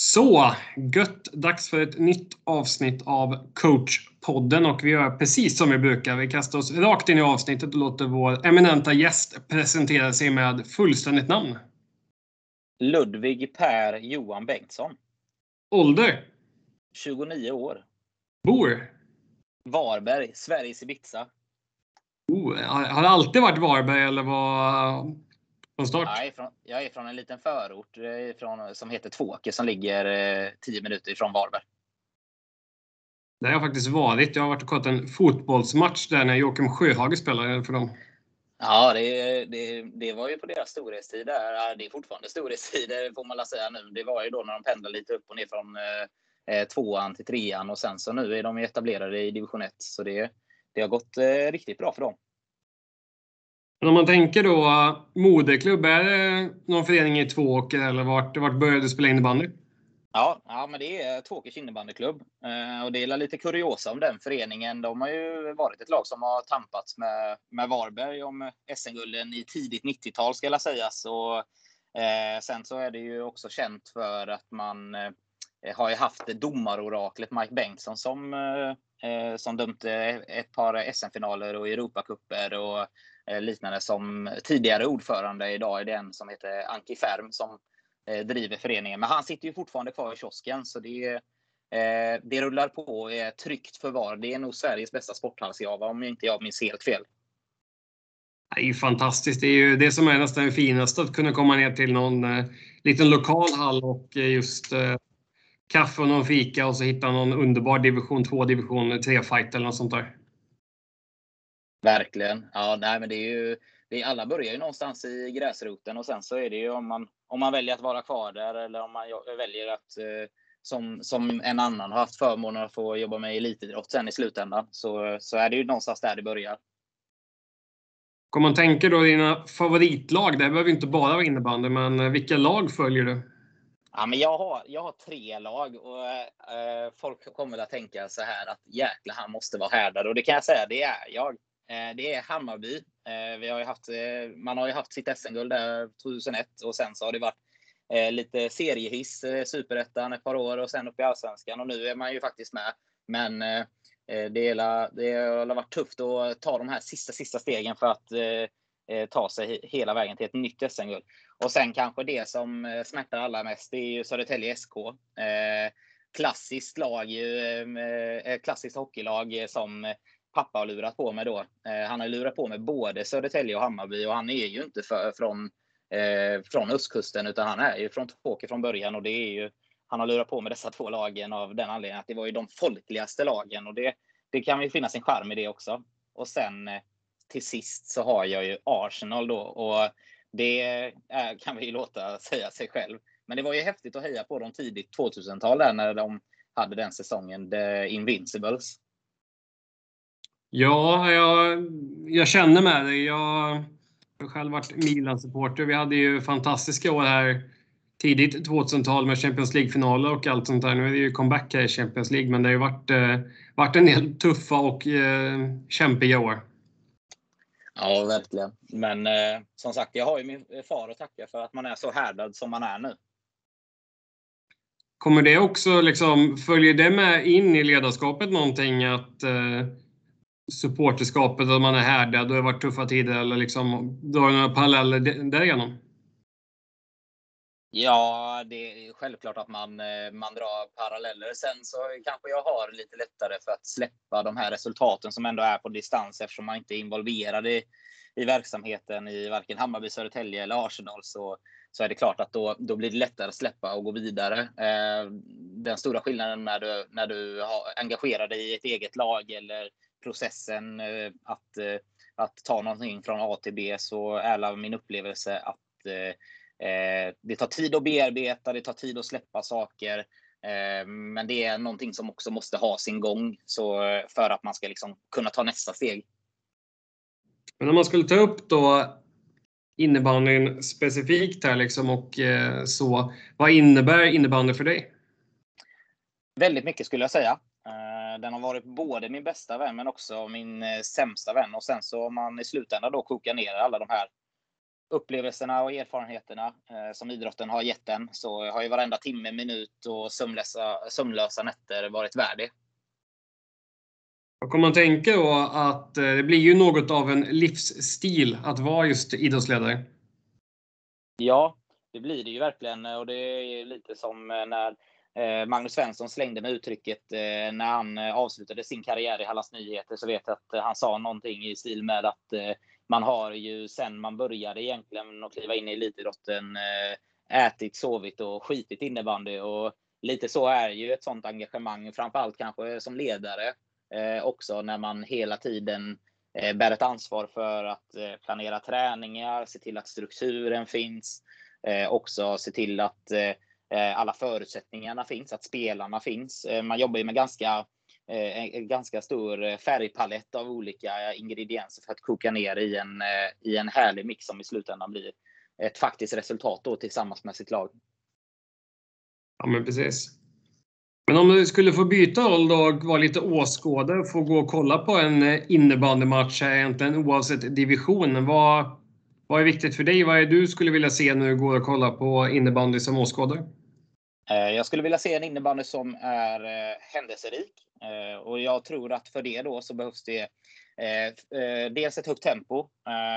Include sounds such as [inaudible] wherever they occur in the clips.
Så, gött! Dags för ett nytt avsnitt av coachpodden och vi gör precis som vi brukar. Vi kastar oss rakt in i avsnittet och låter vår eminenta gäst presentera sig med fullständigt namn. Ludvig Per Johan Bengtsson. Ålder? 29 år. Bor? Varberg, Sveriges Ibiza. Oh, har det alltid varit Varberg eller var från start? Jag är från, jag är från en liten förort från, som heter Tvååker som ligger eh, 10 minuter ifrån Varberg. Där har jag faktiskt varit. Jag har varit och kollat en fotbollsmatch där när Joakim Sjöhage spelade för dem. Ja, det, det, det var ju på deras storhetstid. Där. Det är fortfarande storhetstider får man säga nu. Det var ju då när de pendlade lite upp och ner från eh, eh, tvåan till trean och sen så nu är de etablerade i division 1. Så det, det har gått eh, riktigt bra för dem. Men om man tänker då moderklubb, är det någon förening i Tvååker eller vart, vart började du spela innebandy? Ja, ja, men det är Tvååkers innebandyklubb. Eh, och det är lite kuriosa om den föreningen. De har ju varit ett lag som har tampats med, med Varberg om SM-gulden i tidigt 90-tal ska jag säga. Så, eh, sen så är det ju också känt för att man eh, har ju haft domaroraklet Mike Bengtsson som, eh, eh som dömt ett par SM-finaler och Europacuper och Eh, liknande som tidigare ordförande. Idag är det en som heter Anki Färm som eh, driver föreningen. Men han sitter ju fortfarande kvar i kiosken så det, eh, det rullar på och är tryggt förvar. Det är nog Sveriges bästa sporthallsjava om inte jag minns helt fel. Det är ju fantastiskt. Det är ju det som är nästan det finaste, att kunna komma ner till någon eh, liten lokal hall och just eh, kaffe och någon fika och så hitta någon underbar division 2, division 3 fight eller något sånt där. Verkligen. Ja, nej, men det är ju, det är, alla börjar ju någonstans i gräsroten och sen så är det ju om man, om man väljer att vara kvar där eller om man väljer att eh, som, som en annan har haft förmånen att få jobba med elitidrott sen i slutändan så, så är det ju någonstans där det börjar. Om man tänker då dina favoritlag, det behöver inte bara vara innebandy, men eh, vilka lag följer du? Ja, men jag, har, jag har tre lag och eh, folk kommer att tänka så här att jäklar, han måste vara härdad och det kan jag säga, det är jag. Eh, det är Hammarby. Eh, vi har haft, eh, man har ju haft sitt SM-guld där 2001 och sen så har det varit lite seriehiss, superettan ett par år och sen upp i allsvenskan och nu är man ju faktiskt med. Men det, är, det har varit tufft att ta de här sista, sista stegen för att ta sig hela vägen till ett nytt SM-guld. Och sen kanske det som smärtar allra mest, det är ju Södertälje SK. Klassiskt lag, klassiskt hockeylag som pappa har lurat på mig då. Eh, han har lurat på mig både Södertälje och Hammarby och han är ju inte för, från, eh, från östkusten utan han är ju från Tåke från början och det är ju han har lurat på med dessa två lagen av den anledningen att det var ju de folkligaste lagen och det, det kan ju finnas en charm i det också. Och sen eh, till sist så har jag ju Arsenal då och det är, kan vi ju låta säga sig själv. Men det var ju häftigt att heja på dem tidigt 2000-tal där när de hade den säsongen, The Invincibles. Ja, jag, jag känner med dig. Jag har själv varit Milan-supporter. Vi hade ju fantastiska år här tidigt 2000-tal med Champions League-finaler och allt sånt där. Nu är det ju comeback här i Champions League, men det har ju varit, eh, varit en del tuffa och eh, kämpiga år. Ja, verkligen. Men eh, som sagt, jag har ju min far att tacka för att man är så härdad som man är nu. Kommer det också, liksom, följer det med in i ledarskapet någonting att eh, supporterskapet, att man är härdad och det har varit tuffa tider eller liksom, drar du några paralleller därigenom? Ja, det är självklart att man, eh, man drar paralleller. Sen så kanske jag har lite lättare för att släppa de här resultaten som ändå är på distans eftersom man inte är involverad i, i verksamheten i varken Hammarby, Södertälje eller Arsenal. Så, så är det klart att då, då blir det lättare att släppa och gå vidare. Eh, den stora skillnaden när du, när du har engagerar dig i ett eget lag eller processen eh, att, eh, att ta någonting från A till B så är min upplevelse att eh, det tar tid att bearbeta, det tar tid att släppa saker. Men det är någonting som också måste ha sin gång så för att man ska liksom kunna ta nästa steg. Men om man skulle ta upp då innebandyn specifikt här liksom och så. Vad innebär innebandy för dig? Väldigt mycket skulle jag säga. Den har varit både min bästa vän men också min eh, sämsta vän. Och sen så om man i slutändan då kokar ner alla de här upplevelserna och erfarenheterna eh, som idrotten har gett den så har ju varenda timme, minut och sömnlösa, sömnlösa nätter varit värd det. Och om man tänker då att eh, det blir ju något av en livsstil att vara just idrottsledare. Ja, det blir det ju verkligen och det är lite som när Eh, Magnus Svensson slängde med uttrycket eh, när han eh, avslutade sin karriär i Hallands Nyheter så vet jag att han sa någonting i stil med att man har ju sen man började egentligen att kliva in i elitidrotten ätit, sovit och skitit innebandy. Och lite så är ju ett sånt engagemang, framförallt kanske som ledare också när man hela tiden bär ett ansvar för att planera träningar, se till att strukturen finns, också se till att Eh, alla förutsättningarna finns, att spelarna finns. Eh, man jobbar ju med ganska eh, en ganska stor färgpalett av olika ingredienser för att koka ner i en, i en härlig mix som i slutändan blir ett faktiskt resultat då tillsammans med sitt lag. Ja, men precis. Men om du skulle få byta roll då och vara lite åskådare och få gå och kolla på en innebandymatch innebandymatch egentligen oavsett division. Vad, vad är viktigt för dig? Vad är det du skulle vilja se när du går och kollar på innebandy som åskådare? Eh, jag skulle vilja se en innebandy som är eh, händelserik eh, och jag tror att för det då så behövs det dels ett högt tempo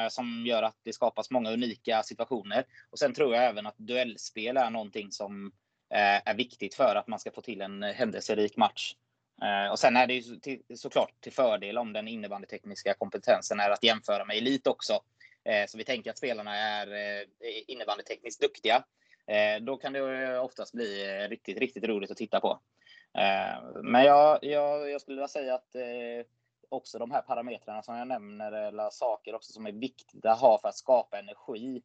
som gör att det skapas många unika situationer. Och sen tror jag även att duellspel är någonting som är viktigt för att man ska få till en händelserik match. Och sen är det ju såklart till fördel om den innebandytekniska kompetensen är att jämföra med elit också. Så vi tänker att spelarna är innebandytekniskt duktiga. Eh, då kan det oftast bli eh, riktigt, riktigt roligt att titta på. Eh, men jag, jag, jag skulle vilja säga att också de här parametrarna som jag nämner, eller saker också som är viktiga att ha för att skapa energi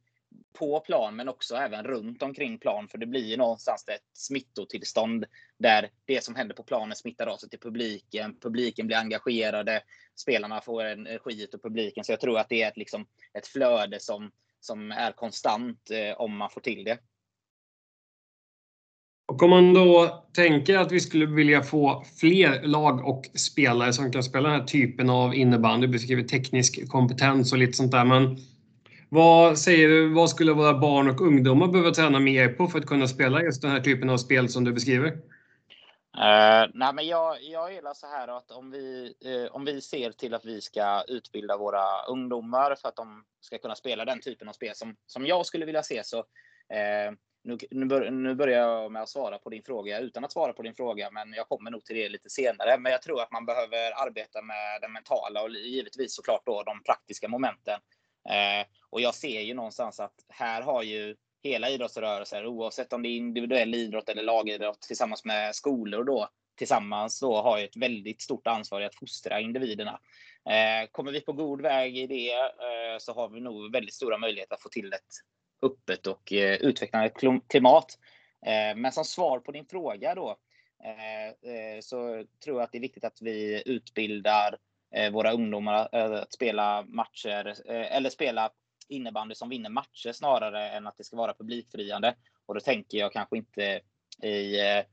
på plan men också även runt omkring plan. För det blir ju någonstans ett smittotillstånd där det som händer på planen smittar av sig till publiken. Publiken blir engagerade. Spelarna får energi av publiken. Så jag tror att det är ett, liksom, ett flöde som, som är konstant eh, om man får till det. Och om man då tänker att vi skulle vilja få fler lag och spelare som kan spela den här typen av innebandy, beskriver teknisk kompetens och lite sånt där. Men vad säger du, vad skulle våra barn och ungdomar behöva träna mer på för att kunna spela just den här typen av spel som du beskriver? Uh, nej, men jag, jag gillar så här att om vi, uh, om vi ser till att vi ska utbilda våra ungdomar för att de ska kunna spela den typen av spel som, som jag skulle vilja se så uh, nu, nu, bör, nu börjar jag med att svara på din fråga utan att svara på din fråga, men jag kommer nog till det lite senare. Men jag tror att man behöver arbeta med det mentala och givetvis såklart då de praktiska momenten. Eh, och jag ser ju någonstans att här har ju hela idrottsrörelsen, oavsett om det är individuell idrott eller lagidrott tillsammans med skolor då, tillsammans då har ju ett väldigt stort ansvar i att fostra individerna. Eh, kommer vi på god väg i det eh, så har vi nog väldigt stora möjligheter att få till ett öppet och eh, utvecklande klimat. Eh, men som svar på din fråga då eh, eh, så tror jag att det är viktigt att vi utbildar Eh, våra ungdomar eh, att spela matcher eh, eller spela innebandy som vinner matcher snarare än att det ska vara publikfriande. Och då tänker jag kanske inte i eh,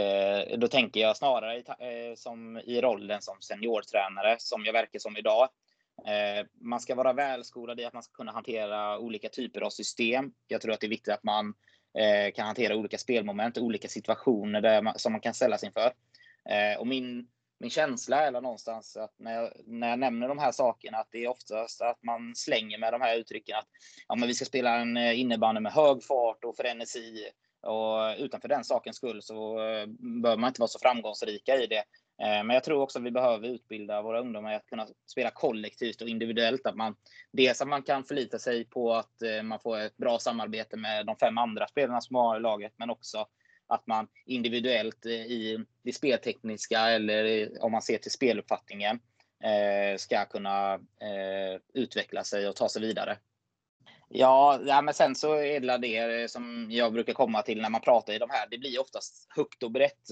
eh, då tänker jag snarare i, eh, som i rollen som seniortränare som jag verkar som idag. Eh, man ska vara välskolad i att man ska kunna hantera olika typer av system. Jag tror att det är viktigt att man eh, kan hantera olika spelmoment, olika situationer där man, som man kan ställas inför. Eh, och min min känsla är någonstans att när jag, när jag nämner de här sakerna att det är oftast att man slänger med de här uttrycken att ja, men vi ska spela en innebandy med hög fart och frenesi och utanför den sakens skull så bör man inte vara så framgångsrika i det. Eh, men jag tror också att vi behöver utbilda våra ungdomar i att kunna spela kollektivt och individuellt. Att man, dels att man kan förlita sig på att eh, man får ett bra samarbete med de fem andra spelarna som har i laget, men också att man individuellt eh, i det speltekniska eller om man ser till speluppfattningen ska kunna utveckla sig och ta sig vidare. Ja, ja, men sen så är det det som jag brukar komma till när man pratar i de här. Det blir oftast högt och brett.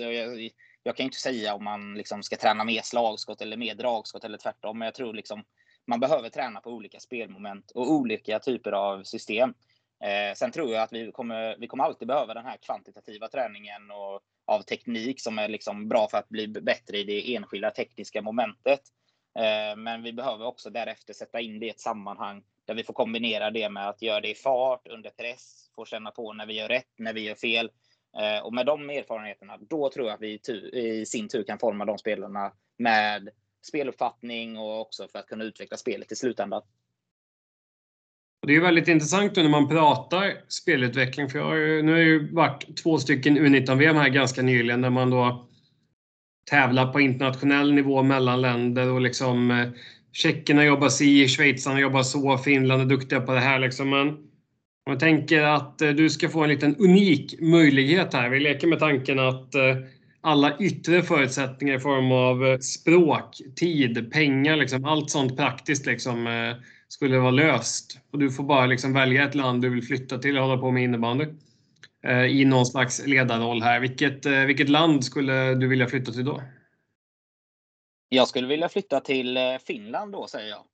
Jag, kan inte säga om man liksom ska träna mer slagskott eller mer dragskott eller tvärtom, men jag tror liksom man behöver träna på olika spelmoment och olika typer av system. Eh, sen tror jag att vi kommer, vi kommer alltid behöva den här kvantitativa träningen och av teknik som är liksom bra för att bli bättre i det enskilda tekniska momentet. Eh, men vi behöver också därefter sätta in det i ett sammanhang där vi får kombinera det med att göra det i fart, under press, få känna på när vi gör rätt, när vi gör fel. Eh, och med de erfarenheterna, då tror jag att vi i sin tur kan forma de spelarna med speluppfattning och också för att kunna utveckla spelet i slutändan. Det är väldigt intressant när man pratar spelutveckling. För jag har, nu har det ju varit två stycken U19-VM här ganska nyligen där man då tävlar på internationell nivå mellan länder och liksom eh, tjeckerna jobbar si, schweizarna jobbar så, Finland är duktiga på det här liksom. Men jag tänker att eh, du ska få en liten unik möjlighet här. Vi leker med tanken att eh, alla yttre förutsättningar i form av eh, språk, tid, pengar, liksom, allt sånt praktiskt liksom, skulle vara löst. Och du får bara liksom välja ett land du vill flytta till och hålla på med innebandy. I någon slags ledarroll här. Vilket, vilket land skulle du vilja flytta till då? Jag skulle vilja flytta till Finland då, säger jag.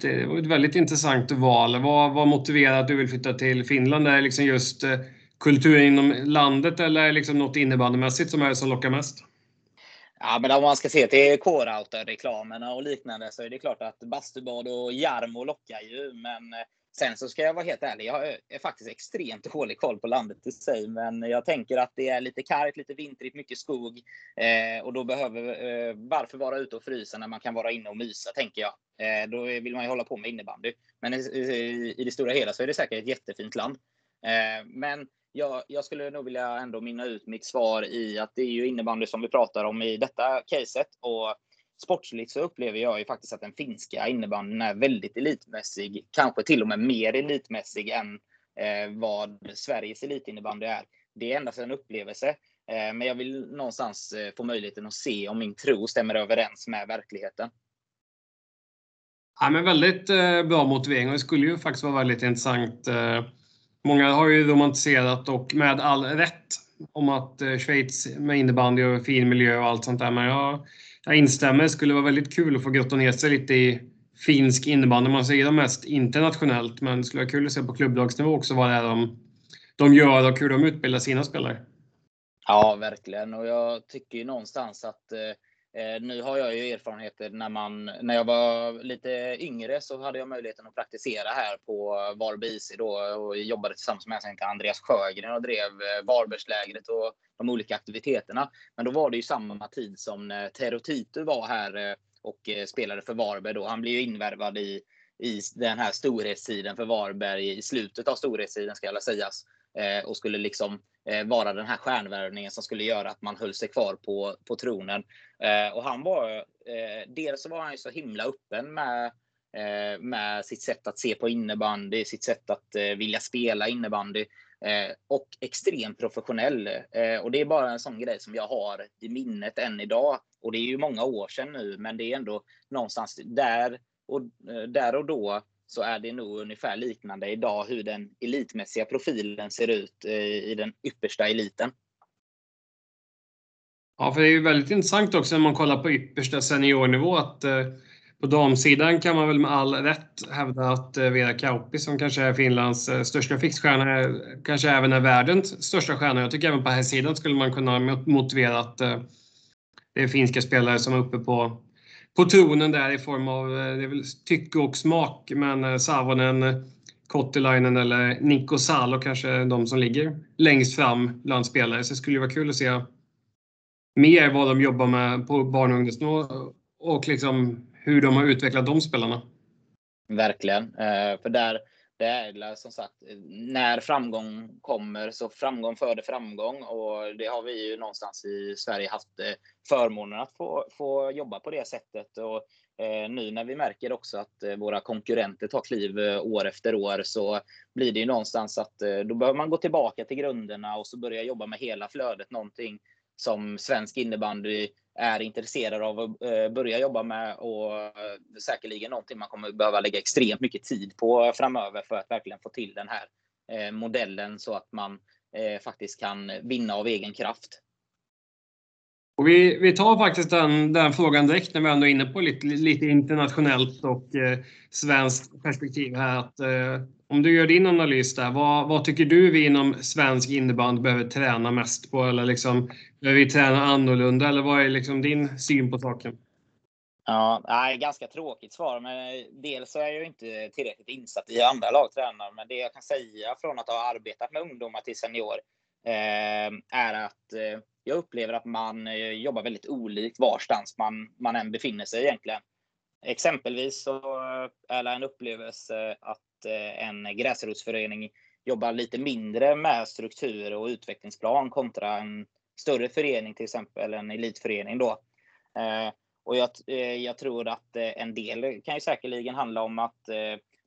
Det var ett väldigt intressant val. Vad, vad motiverar att du vill flytta till Finland? Är det liksom just eh, kulturen inom landet eller är det liksom något innebandymässigt som är det som lockar mest? Ja, men om man ska se till Core-Outer-reklamerna och liknande så är det klart att bastubad och Jarmo lockar ju. Men eh, sen så ska jag vara helt ärlig, jag är faktiskt extremt [laughs] dålig koll på landet i sig. Men jag tänker att det är lite kargt, lite vintrigt, mycket skog. Eh, och då behöver eh, varför vara ute och frysa när man kan vara inne och mysa, tänker jag. Eh, då vill man ju hålla på med innebandy. Men i, i, i det stora hela så är det säkert ett jättefint land. Eh, men jag, jag, skulle nog vilja ändå minna ut mitt svar i att det är ju innebandy som vi pratar om i detta caset. Och sportsligt så upplever jag ju faktiskt att den finska innebandyn är väldigt elitmässig. Kanske till och med mer elitmässig än eh, vad Sveriges elitinnebandy är. Det är endast en upplevelse. Eh, men jag vill någonstans eh, få möjligheten att se om min tro stämmer överens med verkligheten. Ja, men väldigt eh, bra motivering och det skulle ju faktiskt vara väldigt intressant eh, Många har ju romantiserat och med all rätt om att eh, Schweiz med innebandy och fin miljö och allt sånt där. Men jag, jag instämmer. Det skulle vara väldigt kul att få grotta ner sig lite i finsk innebandy. Man ser dem mest internationellt, men det skulle vara kul att se på klubblagsnivå också vad det är de, de gör och hur de utbildar sina spelare. Ja, verkligen. Och jag tycker ju någonstans att Eh, Eh, nu har jag ju erfarenheter när man, när jag var lite yngre så hade jag möjligheten att praktisera här på Varberg IC då och jobbade tillsammans med Andreas Sjögren och drev eh, Varbergslägret och de olika aktiviteterna. Men då var det ju samma tid som när Tero Tito var här och spelade för Varberg då. Han blev ju invärvad i, i den här storhetstiden för Varberg i slutet av storhetstiden ska jag sägas och skulle liksom Eh, vara den här stjärnvärvningen som skulle göra att man höll sig kvar på, på tronen. Eh, och han var, eh, dels var han ju så himla öppen med, eh, med sitt sätt att se på innebandy, sitt sätt att eh, vilja spela innebandy eh, och extremt professionell. och det är bara en sån grej som jag har i minnet än idag. Och det är ju många år sedan nu, men det är ändå någonstans där och, där och då så är det nog ungefär liknande idag hur den elitmässiga profilen ser ut eh, i den yppersta eliten. Ja, för det är ju väldigt intressant också när man kollar på yppersta seniornivå att eh, på damsidan kan man väl med all rätt hävda att eh, Vera Kauppi som kanske är Finlands eh, största fixstjärna eh, kanske även är världens största stjärna. Jag tycker även på här sidan skulle man kunna motivera att eh, det är finska spelare som är uppe på på tronen där i form av det är väl tycke och smak. Men Savonen, Kottilainen eller Niko Salo kanske är de som ligger längst fram bland spelare. Så det skulle vara kul att se mer vad de jobbar med på barn och ungdomsnivå och liksom hur de har utvecklat de spelarna. Verkligen. Eh, för där, det är som sagt, när framgång kommer så framgång föder framgång och det har vi ju någonstans i Sverige haft eh, förmånen att få, få jobba på det sättet. Och eh, nu när vi märker också att våra konkurrenter tar kliv år efter år så blir det ju någonstans att då behöver man gå tillbaka till grunderna och så börja jobba med hela flödet. Någonting som svensk innebandy är intresserad av att eh, börja jobba med och eh, säkerligen någonting man kommer behöva lägga extremt mycket tid på framöver för att verkligen få till den här eh, modellen så att man faktiskt kan vinna av egen kraft. Och vi, vi tar faktiskt den, den frågan direkt när vi ändå är inne på lite, lite internationellt och eh, svenskt perspektiv här. Att, eh, om du gör din analys där, vad, vad, tycker du vi inom svensk innebandy behöver träna mest på? Eller liksom, behöver vi träna annorlunda? Eller vad är liksom din syn på saken? Ja, nej, ganska tråkigt svar, men eh, dels så är jag inte tillräckligt insatt i andra lagtränare. Men det jag kan säga från att ha arbetat med ungdomar till senior eh, är att eh, jag upplever att man eh, jobbar väldigt olikt varstans man, man än befinner sig egentligen. Exempelvis så eh, är det en upplevelse att eh, en gräsrotsförening jobbar lite mindre med struktur och utvecklingsplan kontra en större förening, till exempel en elitförening. Då. Och jag, jag tror att en del kan ju säkerligen handla om att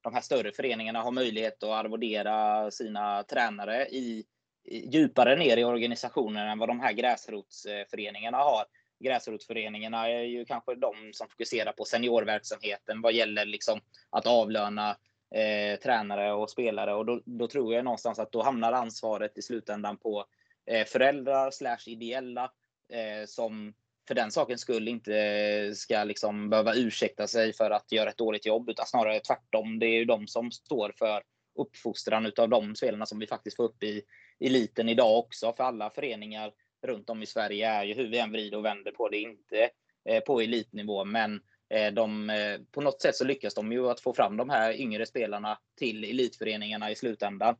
de här större föreningarna har möjlighet att arvodera sina tränare i djupare ner i organisationen än vad de här gräsrotsföreningarna har. Gräsrotsföreningarna är ju kanske de som fokuserar på seniorverksamheten vad gäller liksom att avlöna eh, tränare och spelare och då, då, tror jag någonstans att då hamnar ansvaret i slutändan på eh, föräldrar slash ideella eh, som för den sakens skull inte ska liksom behöva ursäkta sig för att göra ett dåligt jobb utan snarare tvärtom. Det är ju de som står för uppfostran av de spelarna som vi faktiskt får upp i eliten idag också. För alla föreningar runt om i Sverige är ju hur vi än vrider och vänder på det inte eh, på elitnivå. Men eh, de, eh, på något sätt så lyckas de ju att få fram de här yngre spelarna till elitföreningarna i slutändan.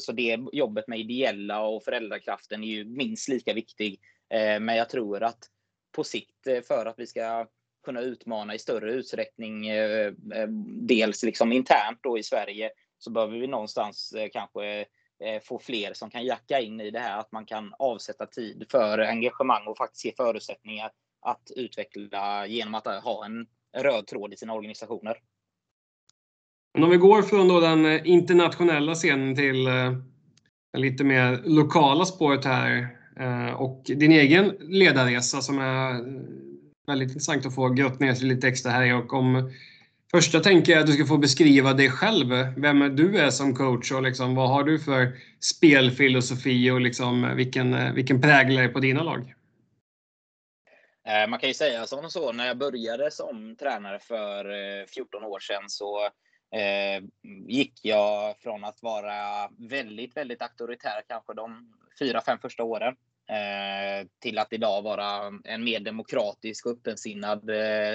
Så det jobbet med ideella och föräldrakraften är ju minst lika viktig. Men jag tror att på sikt för att vi ska kunna utmana i större utsträckning, dels liksom internt då i Sverige, så behöver vi någonstans kanske Eh, få fler som kan jacka in i det här. Att man kan avsätta tid för engagemang och faktiskt ge förutsättningar att utveckla genom att ha en röd tråd i sina organisationer. Men om vi går från då den eh, internationella scenen till eh, lite mer lokala spåret här och din egen ledarresa som är väldigt intressant att få grott ner sig lite extra här och om Första tänker jag att du ska få beskriva dig själv, vem du är som coach och liksom, vad har du för spelfilosofi och liksom, vilken, vilken prägel är på dina lag? Eh, man kan ju säga som så, när jag började som tränare för eh, 14 år sedan så eh, gick jag från att vara väldigt, väldigt auktoritär, kanske de fyra, fem första åren, eh, till att idag vara en mer demokratisk och öppensinnad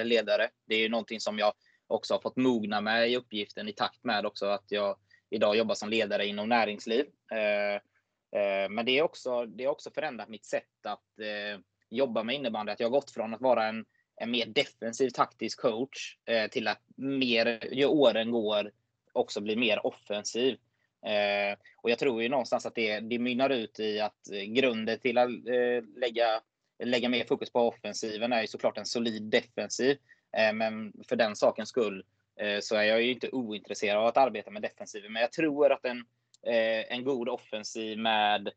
ledare. Det är ju någonting som jag också har fått mogna med i uppgiften i takt med också att jag idag jobbar som ledare inom näringsliv. Eh, eh, men det är också, det har också förändrat mitt sätt att eh, jobba med innebandy. Att jag har gått från att vara en, en mer defensiv taktisk coach till att mer, ju åren går, också bli mer offensiv. och jag tror ju någonstans att det, det mynnar ut i att grunden till att lägga, lägga mer fokus på offensiven är ju såklart en solid defensiv. Eh, men för den sakens skull eh, så är jag ju inte ointresserad av att arbeta med defensiven. Men jag tror att en, eh, en god offensiv med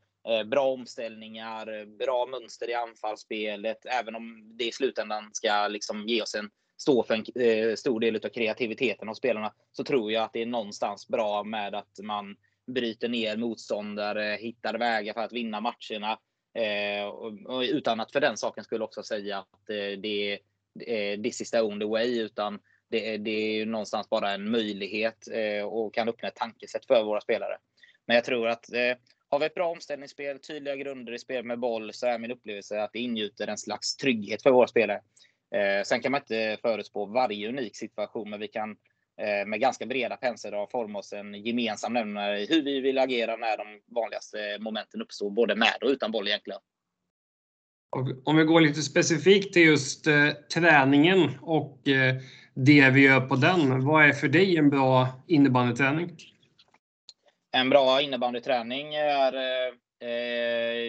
bra omställningar, bra mönster i anfallsspelet, även om det i slutändan ska liksom ge oss en stå för en stor del av kreativiteten hos spelarna, så tror jag att det är någonstans bra med att man bryter ner motståndare, hittar vägar för att vinna matcherna. utan att för den saken skulle också säga att det är eh, this is the only way, utan det är, det är någonstans bara en möjlighet eh, och kan öppna ett tankesätt för våra spelare. Men jag tror att eh, har vi ett bra omställningsspel, tydliga grunder i spel med boll, så är min upplevelse att det ingjuter en slags trygghet för våra spelare. Eh, sen kan man inte förutspå varje unik situation, men vi kan eh, med ganska breda penseldrag forma oss en gemensam nämnare i hur vi vill agera när de vanligaste momenten uppstår, både med och utan boll egentligen. Om vi går lite specifikt till just eh, träningen och eh, det vi gör på den. Vad är för dig en bra innebandyträning? En bra innebandyträning är, eh,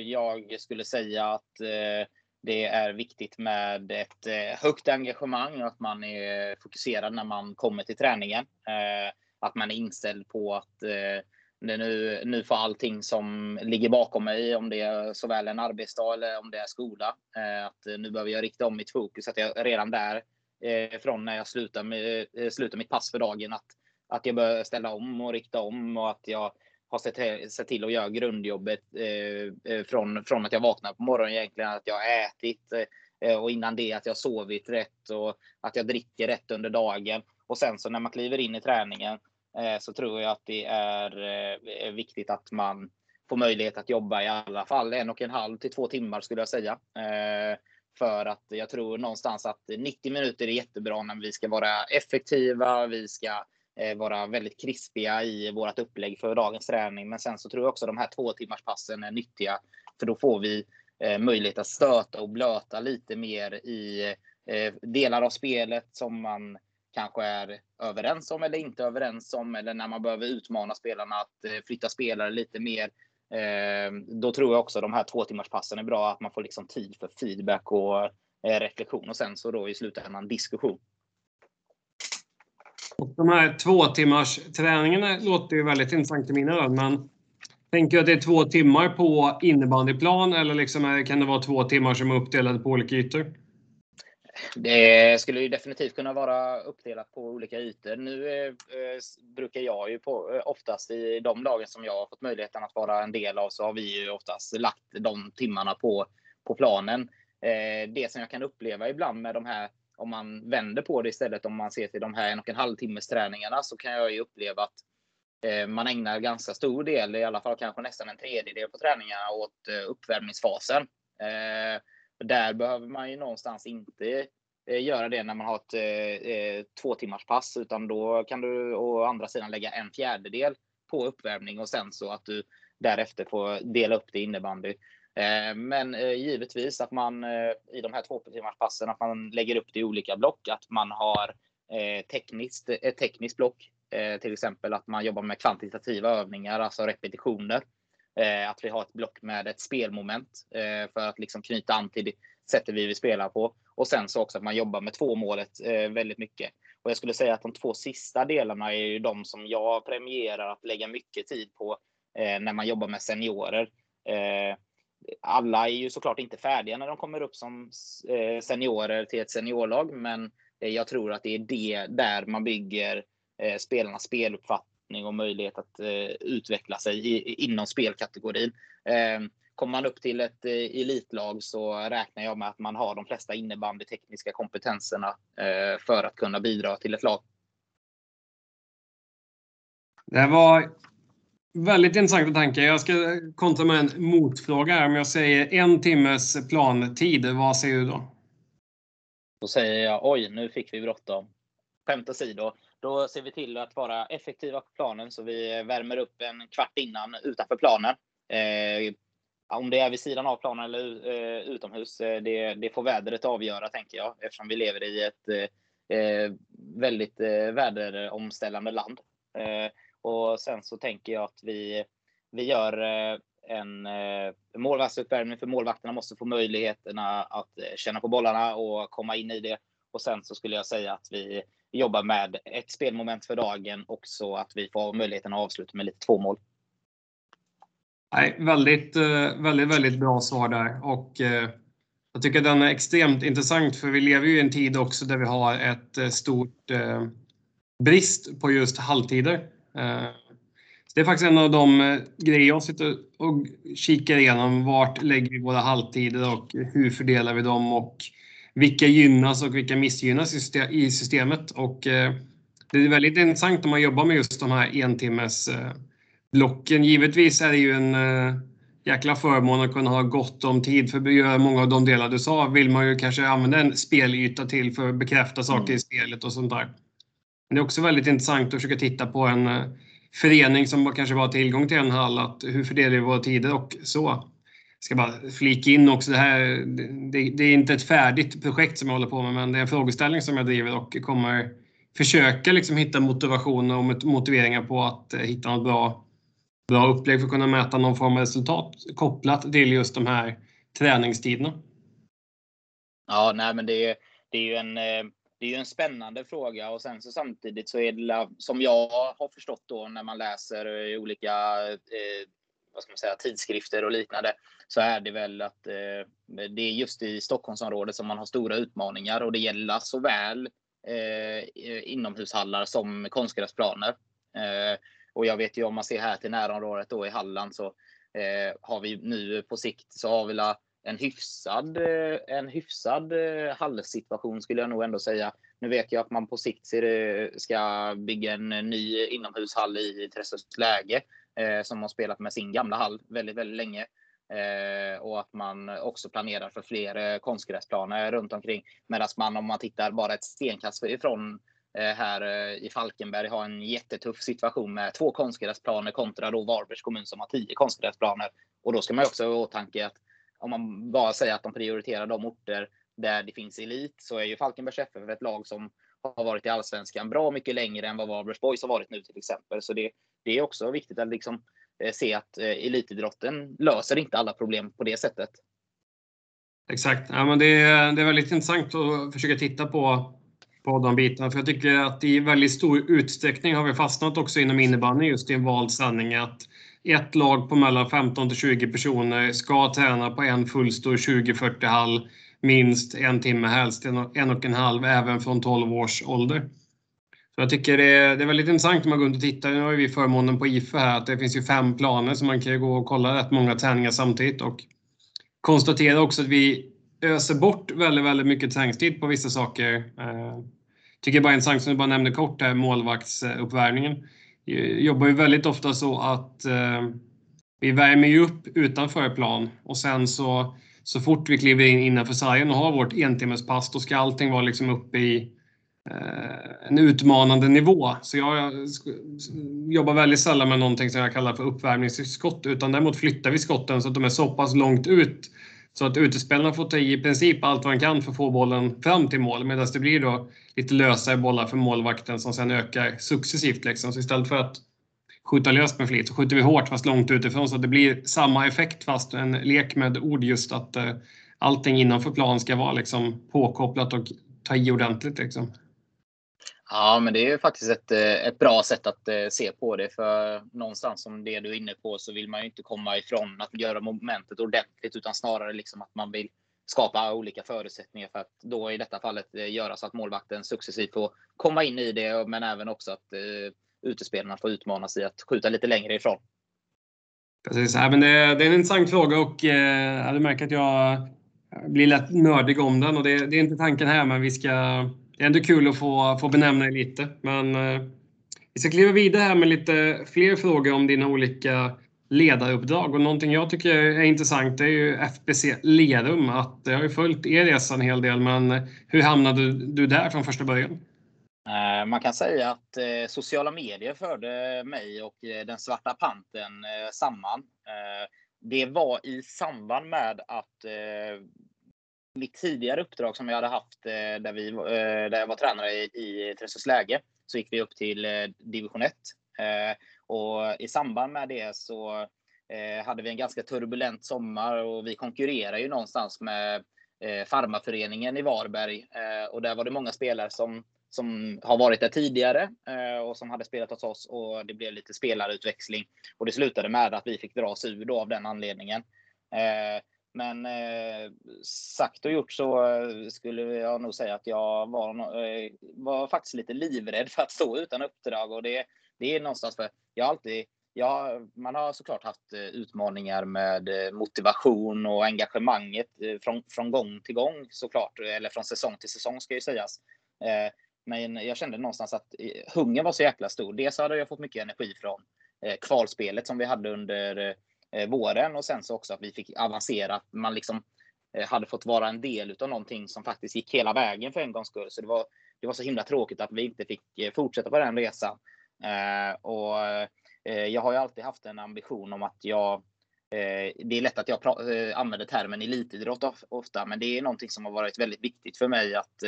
jag skulle säga att eh, det är viktigt med ett eh, högt engagemang och att man är fokuserad när man kommer till träningen. Eh, att man är inställd på att eh, nu, nu får allting som ligger bakom mig, om det är såväl en arbetsdag eller om det är skola, eh, att eh, nu behöver jag rikta om mitt fokus. Att jag redan där, eh, från när jag slutar, med, slutar mitt pass för dagen, att, att jag bör ställa om och rikta om och att jag har sett, sett till att göra grundjobbet från, från att jag vaknar på morgonen egentligen, att jag har ätit och innan det att jag sovit rätt och att jag dricker rätt under dagen. Och sen så när man kliver in i träningen Eh, så tror jag att det är eh, viktigt att man får möjlighet att jobba i alla fall en och en halv till två timmar skulle jag säga. Eh, för att jag tror någonstans att 90 minuter är jättebra när vi ska vara effektiva. Vi ska vara väldigt krispiga i vårt upplägg för dagens träning. Men sen så tror jag också de här två timmars passen är nyttiga. För då får vi möjlighet att stöta och blöta lite mer i delar av spelet som man kanske är överens om eller inte överens om. Eller när man behöver utmana spelarna att eh, flytta spelare lite mer. Eh, då tror jag också de här två timmars passen är bra. Att man får liksom tid för feedback och eh, reflektion och sen så då i slutändan diskussion. Och de här två timmars träningarna låter ju väldigt intressant i mina öron. Men tänker du att det är två timmar på innebandyplan eller liksom kan det vara två timmar som är uppdelade på olika ytor? Det skulle ju definitivt kunna vara uppdelat på olika ytor. Nu eh, eh brukar jag ju på, eh, oftast i de lagen som jag har fått möjligheten att vara en del av så har vi ju oftast lagt de timmarna på, på planen. Eh, det som jag kan uppleva ibland med de här, om man vänder på det istället, om man ser till de här en och en halv timmes träningarna så kan jag ju uppleva att eh, man ägnar ganska stor del, i alla fall kanske nästan en tredjedel på träningarna åt eh, uppvärmningsfasen. Eh, där behöver man ju någonstans inte eh, göra det när man har ett eh, eh, två timmars pass, utan då kan du å andra sidan lägga en fjärdedel på uppvärmning och sen så att du därefter får dela upp det i innebandy. Eh, men eh, givetvis att man eh, i de här två timmars passen att man lägger upp det i olika block, att man har eh, tekniskt, ett tekniskt block, eh, till exempel att man jobbar med kvantitativa övningar, alltså repetitioner. Eh, att vi har ett block med ett spelmoment eh, för att liksom knyta an till det sättet vi vill spela på. Och sen så också att man jobbar med tvåmålet eh, väldigt mycket. Och jag skulle säga att de två sista delarna är ju de som jag premierar att lägga mycket tid på eh, när man jobbar med seniorer. Eh, alla är ju såklart inte färdiga när de kommer upp som eh, seniorer till ett seniorlag, men jag tror att det är det där man bygger spelarnas speluppfattning och möjlighet att eh, utveckla sig i, inom spelkategorin. Eh, kommer man upp till ett eh, elitlag så räknar jag med att man har de flesta innebandytekniska kompetenserna eh, för att kunna bidra till ett lag. Det var väldigt intressanta tankar. Jag ska kontra med en motfråga här. Om jag säger en timmes plantid, vad säger du då? Då säger jag oj, nu fick vi bråttom. Skämt åsido, då ser vi till att vara effektiva på planen så vi värmer upp en kvart innan utanför planen. Eh, om det är vid sidan av planen eller eh, utomhus, eh, det, det, får vädret avgöra tänker jag eftersom vi lever i ett eh, eh väldigt eh, väderomställande land. Eh, och sen så tänker jag att vi, vi gör en eh, målvaktsuppvärmning för målvakterna måste få möjligheterna att känna på bollarna och komma in i det. Och sen så skulle jag säga att vi jobbar med ett spelmoment för dagen och så att vi får möjligheten att avsluta med lite två mål. Nej, väldigt, eh, väldigt, väldigt bra svar där. Och, eh, jag tycker den är extremt intressant för vi lever ju i en tid också där vi har ett eh, stort brist på just halvtider. det är faktiskt en av de grejer jag sitter och kikar igenom. Vart lägger vi våra halvtider och hur fördelar vi dem? Och vilka gynnas och vilka missgynnas i systemet. Och, eh, det är väldigt intressant om man jobbar med just de här entimmes eh, blocken. Givetvis är det ju en eh, jäkla förmån att kunna ha gott om tid för att göra många av de delar du sa vill man ju kanske använda en spelyta till för att bekräfta saker mm. i spelet och sånt där. Men det är också väldigt intressant att försöka titta på en förening som kanske bara har tillgång till en hall, att hur fördelar vi våra tider och så ska bara flika in också, det här det, det, är inte ett färdigt projekt som jag håller på med, men det är en frågeställning som jag driver och kommer försöka liksom hitta motivation och motiveringar på att eh, hitta något bra, bra upplägg för att kunna mäta någon form av resultat kopplat till just de här träningstiderna. Ja, nej, men det är, det är ju en eh, det är ju en spännande fråga och sen så samtidigt så är det som jag har förstått då när man läser olika eh, vad ska man säga, tidskrifter och liknande, så är det väl att eh, det är just i Stockholmsområdet som man har stora utmaningar och det gäller såväl eh, inomhushallar som konstgräsplaner. Eh, och jag vet ju om man ser här till närområdet då i Halland så eh, har vi nu på sikt så har vi en hyfsad, eh, en hyfsad eh, hallsituation skulle jag nog ändå säga. Nu vet jag att man på sikt eh, ska bygga en ny inomhushall i Träslövs läge eh, som har spelat med sin gamla hall väldigt, väldigt länge. Eh, och att man också planerar för fler eh, konstgräsplaner runt omkring. Medan man om man tittar bara ett stenkast ifrån eh, här eh, i Falkenberg har en jättetuff situation med två konstgräsplaner kontra då Varbergs kommun som har tio konstgräsplaner. Och då ska man också ha i åtanke att om man bara säger att de prioriterar de orter där det finns elit så är ju Falkenbergs FF ett lag som har varit i allsvenskan bra mycket längre än vad Varbergs Boys har varit nu till exempel. Så det, det är också viktigt att liksom eh, se att eh, elitidrotten löser inte alla problem på det sättet. Exakt. Ja, men det, är, det är väldigt intressant att försöka titta på, på de bitarna. För jag tycker att i väldigt stor utsträckning har vi fastnat också inom innebandy just i en vald sanning att ett lag på mellan 15 till 20 personer ska träna på en fullstor 20-40 hall minst en timme, helst en och en halv, även från 12 års ålder. Så jag tycker det är, det är väldigt intressant om man går runt och tittar. Nu har vi förmånen på IFE här att det finns ju fem planer så man kan ju gå och kolla rätt många träningar samtidigt och konstatera också att vi öser bort väldigt, väldigt mycket träningstid på vissa saker. Eh, tycker bara intressant, som du bara nämnde kort här, målvaktsuppvärmningen. Eh, jobbar ju väldigt ofta så att eh, vi värmer ju upp utanför plan och sen så, så fort vi kliver in innanför sargen och har vårt entimmespass, då ska allting vara liksom uppe i Eh, en utmanande nivå. Så jag jobbar väldigt sällan med någonting som jag kallar för uppvärmningsskott utan däremot flyttar vi skotten så att de är så pass långt ut så att utespelarna får ta i i princip allt vad de kan för att få bollen fram till mål medan det blir då lite lösare bollar för målvakten som sen ökar successivt. Liksom. Så istället för att skjuta löst med flit så skjuter vi hårt fast långt utifrån så att det blir samma effekt fast en lek med ord just att eh, allting innanför plan ska vara liksom påkopplat och ta i ordentligt. Liksom. Ja, men det är ju faktiskt ett, eh, ett bra sätt att eh, se på det. För någonstans som det du är inne på så vill man ju inte komma ifrån att göra momentet ordentligt utan snarare liksom att man vill skapa olika förutsättningar för att då i detta fallet eh, göra så att målvakten successivt får komma in i det, men även också att utespelarna får utmanas i att skjuta lite längre ifrån. Precis, ja, men det, det är en intressant fråga och eh, du märker att jag blir lätt nördig om den och det, det är inte tanken här, men vi ska ändå kul att få, få benämna dig lite. Men eh, vi ska kliva vidare här med lite fler frågor om dina olika ledaruppdrag. Och någonting jag tycker är intressant är ju FBC Lerum. Att jag har ju följt er resa en hel del, men eh, hur hamnade du där från första början? Eh, man kan säga att eh, sociala medier förde mig och den svarta panten samman. Det var i samband med att mitt tidigare uppdrag som jag hade haft eh, där, vi, eh, där jag var tränare i, i Träslövsläge så gick vi upp till eh, division 1. Och i samband med det så hade vi en ganska turbulent sommar och vi konkurrerar ju någonstans med Farmaföreningen i Varberg. Och där var det många spelare som, som har varit där tidigare och som hade spelat hos oss och det blev lite spelarutväxling. Och det slutade med att vi fick dra oss ur då av den anledningen. Men eh, sagt och gjort så eh, skulle jag nog säga att jag var, eh, var faktiskt lite livrädd för att stå utan uppdrag. Och det, det är någonstans för jag alltid Ja, man har såklart haft eh, utmaningar med eh, motivation och engagemanget från, från gång till gång såklart, eller från säsong till säsong ska ju sägas. Men jag kände någonstans att hungern var så jäkla stor. Dels hade jag fått mycket energi från kvalspelet som vi hade under eh, Eh, våren och sen så också att vi fick avancera. Att man liksom eh, hade fått vara en del av någonting som faktiskt gick hela vägen för en gångs skull. Så det var, det var så himla tråkigt att vi inte fick eh, fortsätta på den resan. Eh, och eh, jag har ju alltid haft en ambition om att jag eh, det är lätt att jag eh, använder termen elitidrott ofta, men det är någonting som har varit väldigt viktigt för mig att,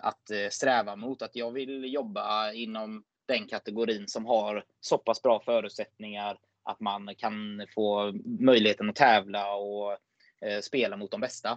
att sträva mot. Att jag vill jobba inom den kategorin som har så pass bra förutsättningar att man kan få möjligheten att tävla och eh, spela mot de bästa.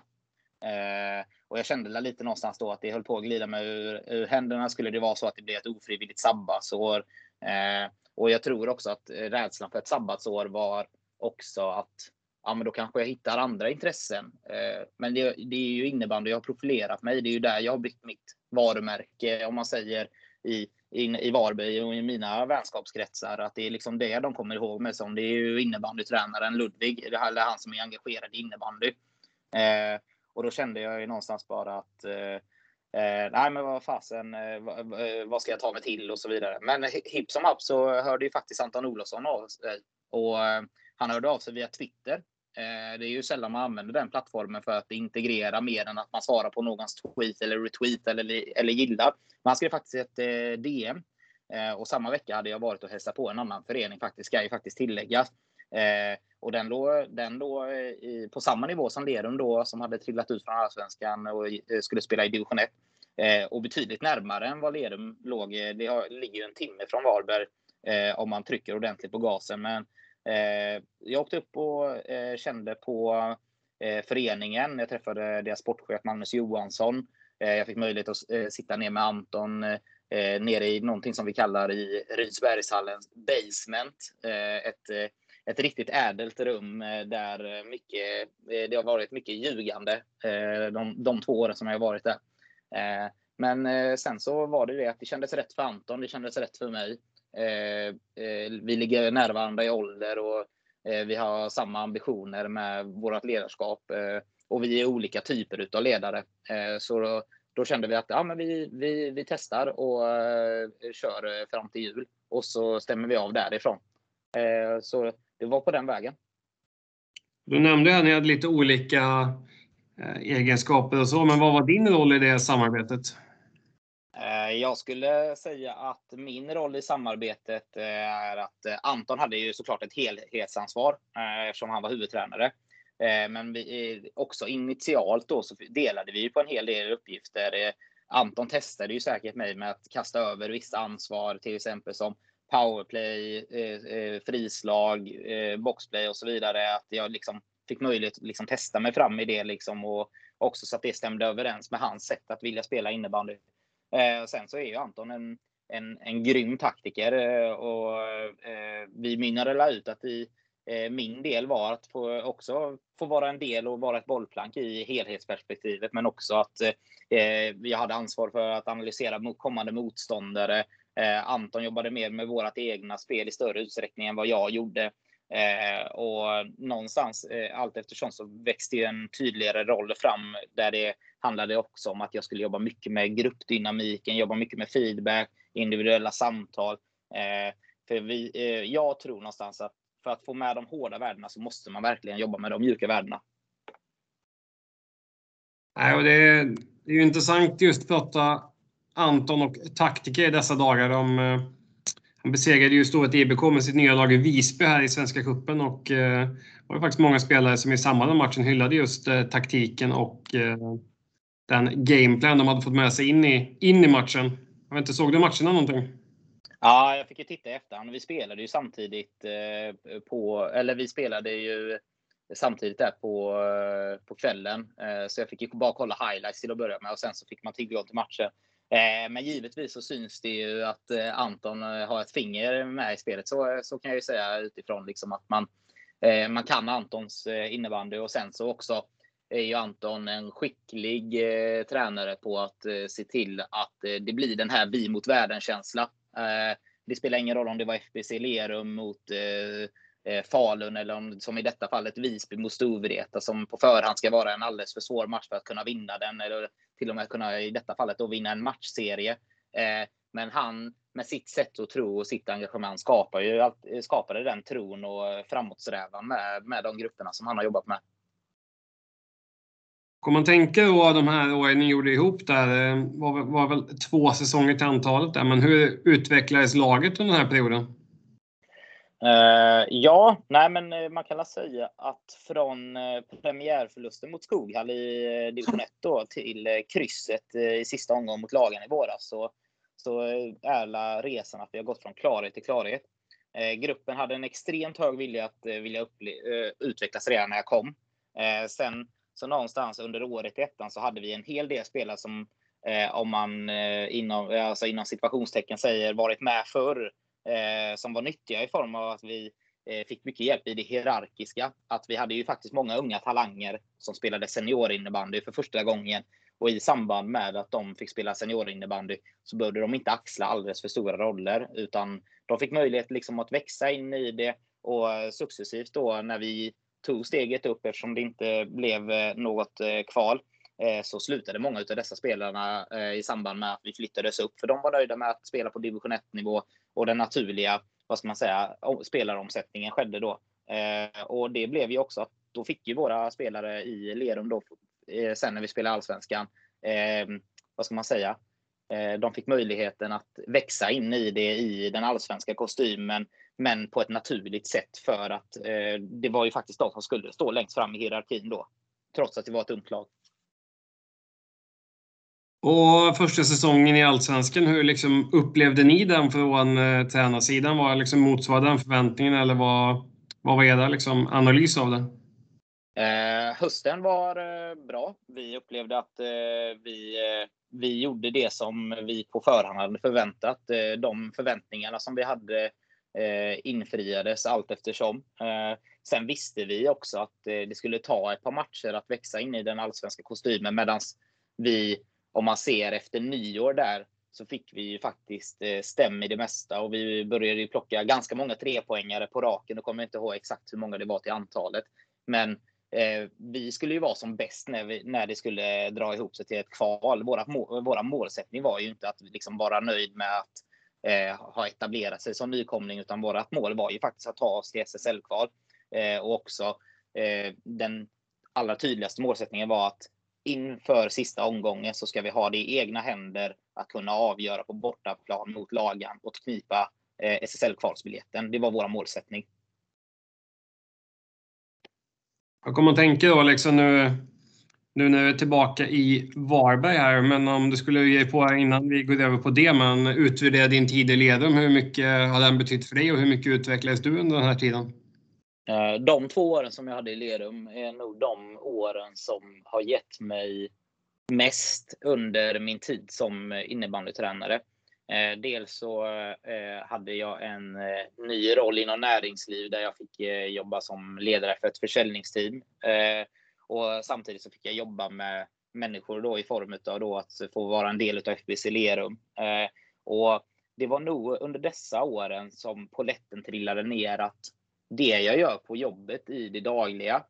Eh, och jag kände lite någonstans då att det höll på att glida mig ur, ur händerna. Skulle det vara så att det blev ett ofrivilligt sabbatsår. Eh, och jag tror också att eh, rädslan för ett sabbatsår var också att ja, men då kanske jag hittar andra intressen. Eh, men det, det, är ju innebandy jag har profilerat mig. Det är ju där jag har byggt mitt varumärke om man säger i in, i Varberg och i mina vänskapskretsar att det är liksom det de kommer ihåg mig som. Det är ju innebandytränaren Ludvig, eller han som är engagerad i innebandy. Eh, och då kände jag ju någonstans bara att eh, eh nej, men vad fasen, eh, vad ska jag ta mig till och så vidare. Men hipp som happ så hörde ju faktiskt Anton Olofsson av sig och eh, han hörde av sig via Twitter Eh, det är ju sällan man använder den plattformen för att integrera mer än att man svarar på någons tweet eller retweet eller, eller gillar. Man skrev faktiskt ett eh, DM eh, och samma vecka hade jag varit och hälsat på en annan förening faktiskt, ska ju faktiskt tilläggas. och den låg, den låg på samma nivå som Lerum då, som hade trillat ut från Allsvenskan och skulle spela i division 1. Och betydligt närmare än vad Lerum låg. Det ligger ju en timme från Varberg om man trycker ordentligt på gasen. Men Eh, jag åkte upp och eh, kände på eh, föreningen. Jag träffade deras sportchef Magnus Johansson. Eh, jag fick möjlighet att eh, sitta ner med Anton eh, nere i någonting som vi kallar i Rydsbergshallens basement. ett ett riktigt ädelt rum där mycket, det har varit mycket ljugande de, de två åren som jag har varit där. Men sen så var det det att det kändes rätt för Anton, det kändes rätt för mig. Eh, eh, vi ligger nära varandra i ålder och eh, vi har samma ambitioner med vårt ledarskap eh, och vi är olika typer av ledare. Så då, då, kände vi att ja, men vi, vi, vi testar och kör fram till jul och så stämmer vi av därifrån. Så det var på den vägen. Du nämnde att ni hade lite olika egenskaper och så. Men vad var din roll i det samarbetet? Eh, jag skulle säga att min roll i samarbetet eh, är att eh, Anton hade ju såklart ett helhetsansvar eftersom han var huvudtränare. Men vi, också initialt då så delade vi på en hel del uppgifter. Anton testade ju säkert mig med att kasta över vissa ansvar, till exempel som powerplay, frislag, boxplay och så vidare. Att jag liksom fick möjlighet att liksom testa mig fram i det liksom och också så att det stämde överens med hans sätt att vilja spela innebandy. Eh, sen så är ju Anton en, en, en grym taktiker eh, och eh, vi mynnade ut att i eh, min del var att få, också få vara en del och vara ett bollplank i helhetsperspektivet, men också att eh, eh vi hade ansvar för att analysera kommande motståndare. Eh, Anton jobbade mer med vårt egna spel i större utsträckning än vad jag gjorde. Eh, och någonstans eh, allt eftersom så växte ju en tydligare roll fram där det handlade också om att jag skulle jobba mycket med gruppdynamiken, jobba mycket med feedback, individuella samtal. Eh, för vi, eh, jag tror någonstans att för att få med de hårda värdena så måste man verkligen jobba med de mjuka värdena. Nej, och det, är, det är ju intressant just att prata Anton och taktiker i dessa dagar. De, han besegrade ju Storhet EBK med sitt nya lag i Visby här i Svenska Cupen och eh, det var faktiskt många spelare som i samband med matchen hyllade just eh, taktiken och eh, den gameplan de hade fått med sig in i, in i matchen. Jag vet inte, såg du matcherna någonting? Ja, jag fick ju titta i efterhand. Vi spelade ju samtidigt eh, på, eller vi spelade ju samtidigt där på, eh, på kvällen. Eh, så jag fick ju bara kolla highlights till att börja med och sen så fick man tillgång till matchen. Eh, men givetvis så syns det ju att eh, Anton eh, har ett finger med i spelet. Så, så kan jag ju säga utifrån liksom att man, man kan Antons innebandy och sen så också är ju Anton en skicklig tränare på att se till att det blir den här vi mot världen-känsla. det spelar ingen roll om det var FBC Lerum mot Falun eller om, som i detta fallet Visby mot Storvreta som på förhand ska vara en alldeles för svår match för att kunna vinna den. Eller till och med kunna i detta fallet då vinna en matchserie. Eh, men han med sitt sätt att tro och sitt engagemang skapar ju, eh, skapade den tron och eh, framåtsträvan med, med de grupperna som han har jobbat med. Om man tänker då de här åren ni gjorde ihop där, var, var väl två säsonger till antalet där, men hur utvecklades laget under den här perioden? Uh, ja, nej men eh, man kan väl säga att från eh, premiärförlusten mot Skoghall i division 1 då, till krysset i sista omgången mot lagen i våras så, så är resan att vi har gått från klarhet till klarhet. gruppen hade en extremt hög vilja att vilja utvecklas redan när jag kom. sen så någonstans under året i ettan så hade vi en hel del spelare som om man inom, alltså inom situationstecken säger varit med förr eh, som var nyttiga i form av att vi eh, fick mycket hjälp i det hierarkiska. Att vi hade ju faktiskt många unga talanger som spelade seniorinnebandy för första gången. Och i samband med att de fick spela seniorinnebandy så behövde de inte axla alldeles för stora roller utan de fick möjlighet liksom att växa in i det och eh, successivt då när vi tog steget upp eftersom det inte blev eh, något eh, kval Eh, så slutade många av dessa spelarna eh, i samband med att vi flyttades upp. För de var nöjda med att spela på division 1 nivå och den naturliga, vad ska man säga, spelaromsättningen skedde då. Eh, och det blev ju också att då fick ju våra spelare i Lerum då, sen när vi spelade Allsvenskan, vad ska man säga? De fick möjligheten att växa in i det i den allsvenska kostymen, men på ett naturligt sätt för att det var ju faktiskt de som skulle stå längst fram i hierarkin då, trots att det var ett ungt lag. Och första säsongen i Allsvenskan, hur liksom upplevde ni den från eh, tränarsidan? Var liksom motsvarade den förväntningen eller vad, vad var er liksom, analys av den? Eh, hösten var eh, bra. Vi upplevde att eh, vi, eh, vi gjorde det som vi på förhand hade förväntat. Eh, de förväntningarna som vi hade eh, infriades allt eftersom. Eh, sen visste vi också att eh, det skulle ta ett par matcher att växa in i den allsvenska kostymen medan vi, om man ser efter nyår där, så fick vi ju faktiskt eh, stäm i det mesta och vi började ju plocka ganska många trepoängare på raken. Jag kommer inte ihåg exakt hur många det var till antalet. Men Eh, vi skulle ju vara som bäst när, vi, när det skulle dra ihop sig till ett kval. Våra, våra målsättning var ju inte att liksom vara nöjd med att eh, ha etablerat sig som nykomling, utan vårt mål var ju faktiskt att ta oss till SSL-kval. Eh, och också eh, den allra tydligaste målsättningen var att inför sista omgången så ska vi ha det i egna händer att kunna avgöra på bortaplan mot Lagan och knipa eh, SSL-kvalsbiljetten. Det var vår målsättning. Jag kommer att tänka då liksom nu, nu när vi är tillbaka i Varberg här, men om du skulle ge på innan vi går över på det, men utvärdera din tid i Ledum. Hur mycket har den betytt för dig och hur mycket utvecklades du under den här tiden? Eh, de två åren som jag hade i Lerum är nog de åren som har gett mig mest under min tid som innebandytränare. Eh, dels så eh, hade jag en ny roll inom näringsliv där jag fick jobba som ledare för ett försäljningsteam. Och samtidigt så fick jag jobba med människor då i form av då att få vara en del av FBC Lerum. Och det var nog under dessa åren som poletten trillade ner att det jag gör på jobbet i det dagliga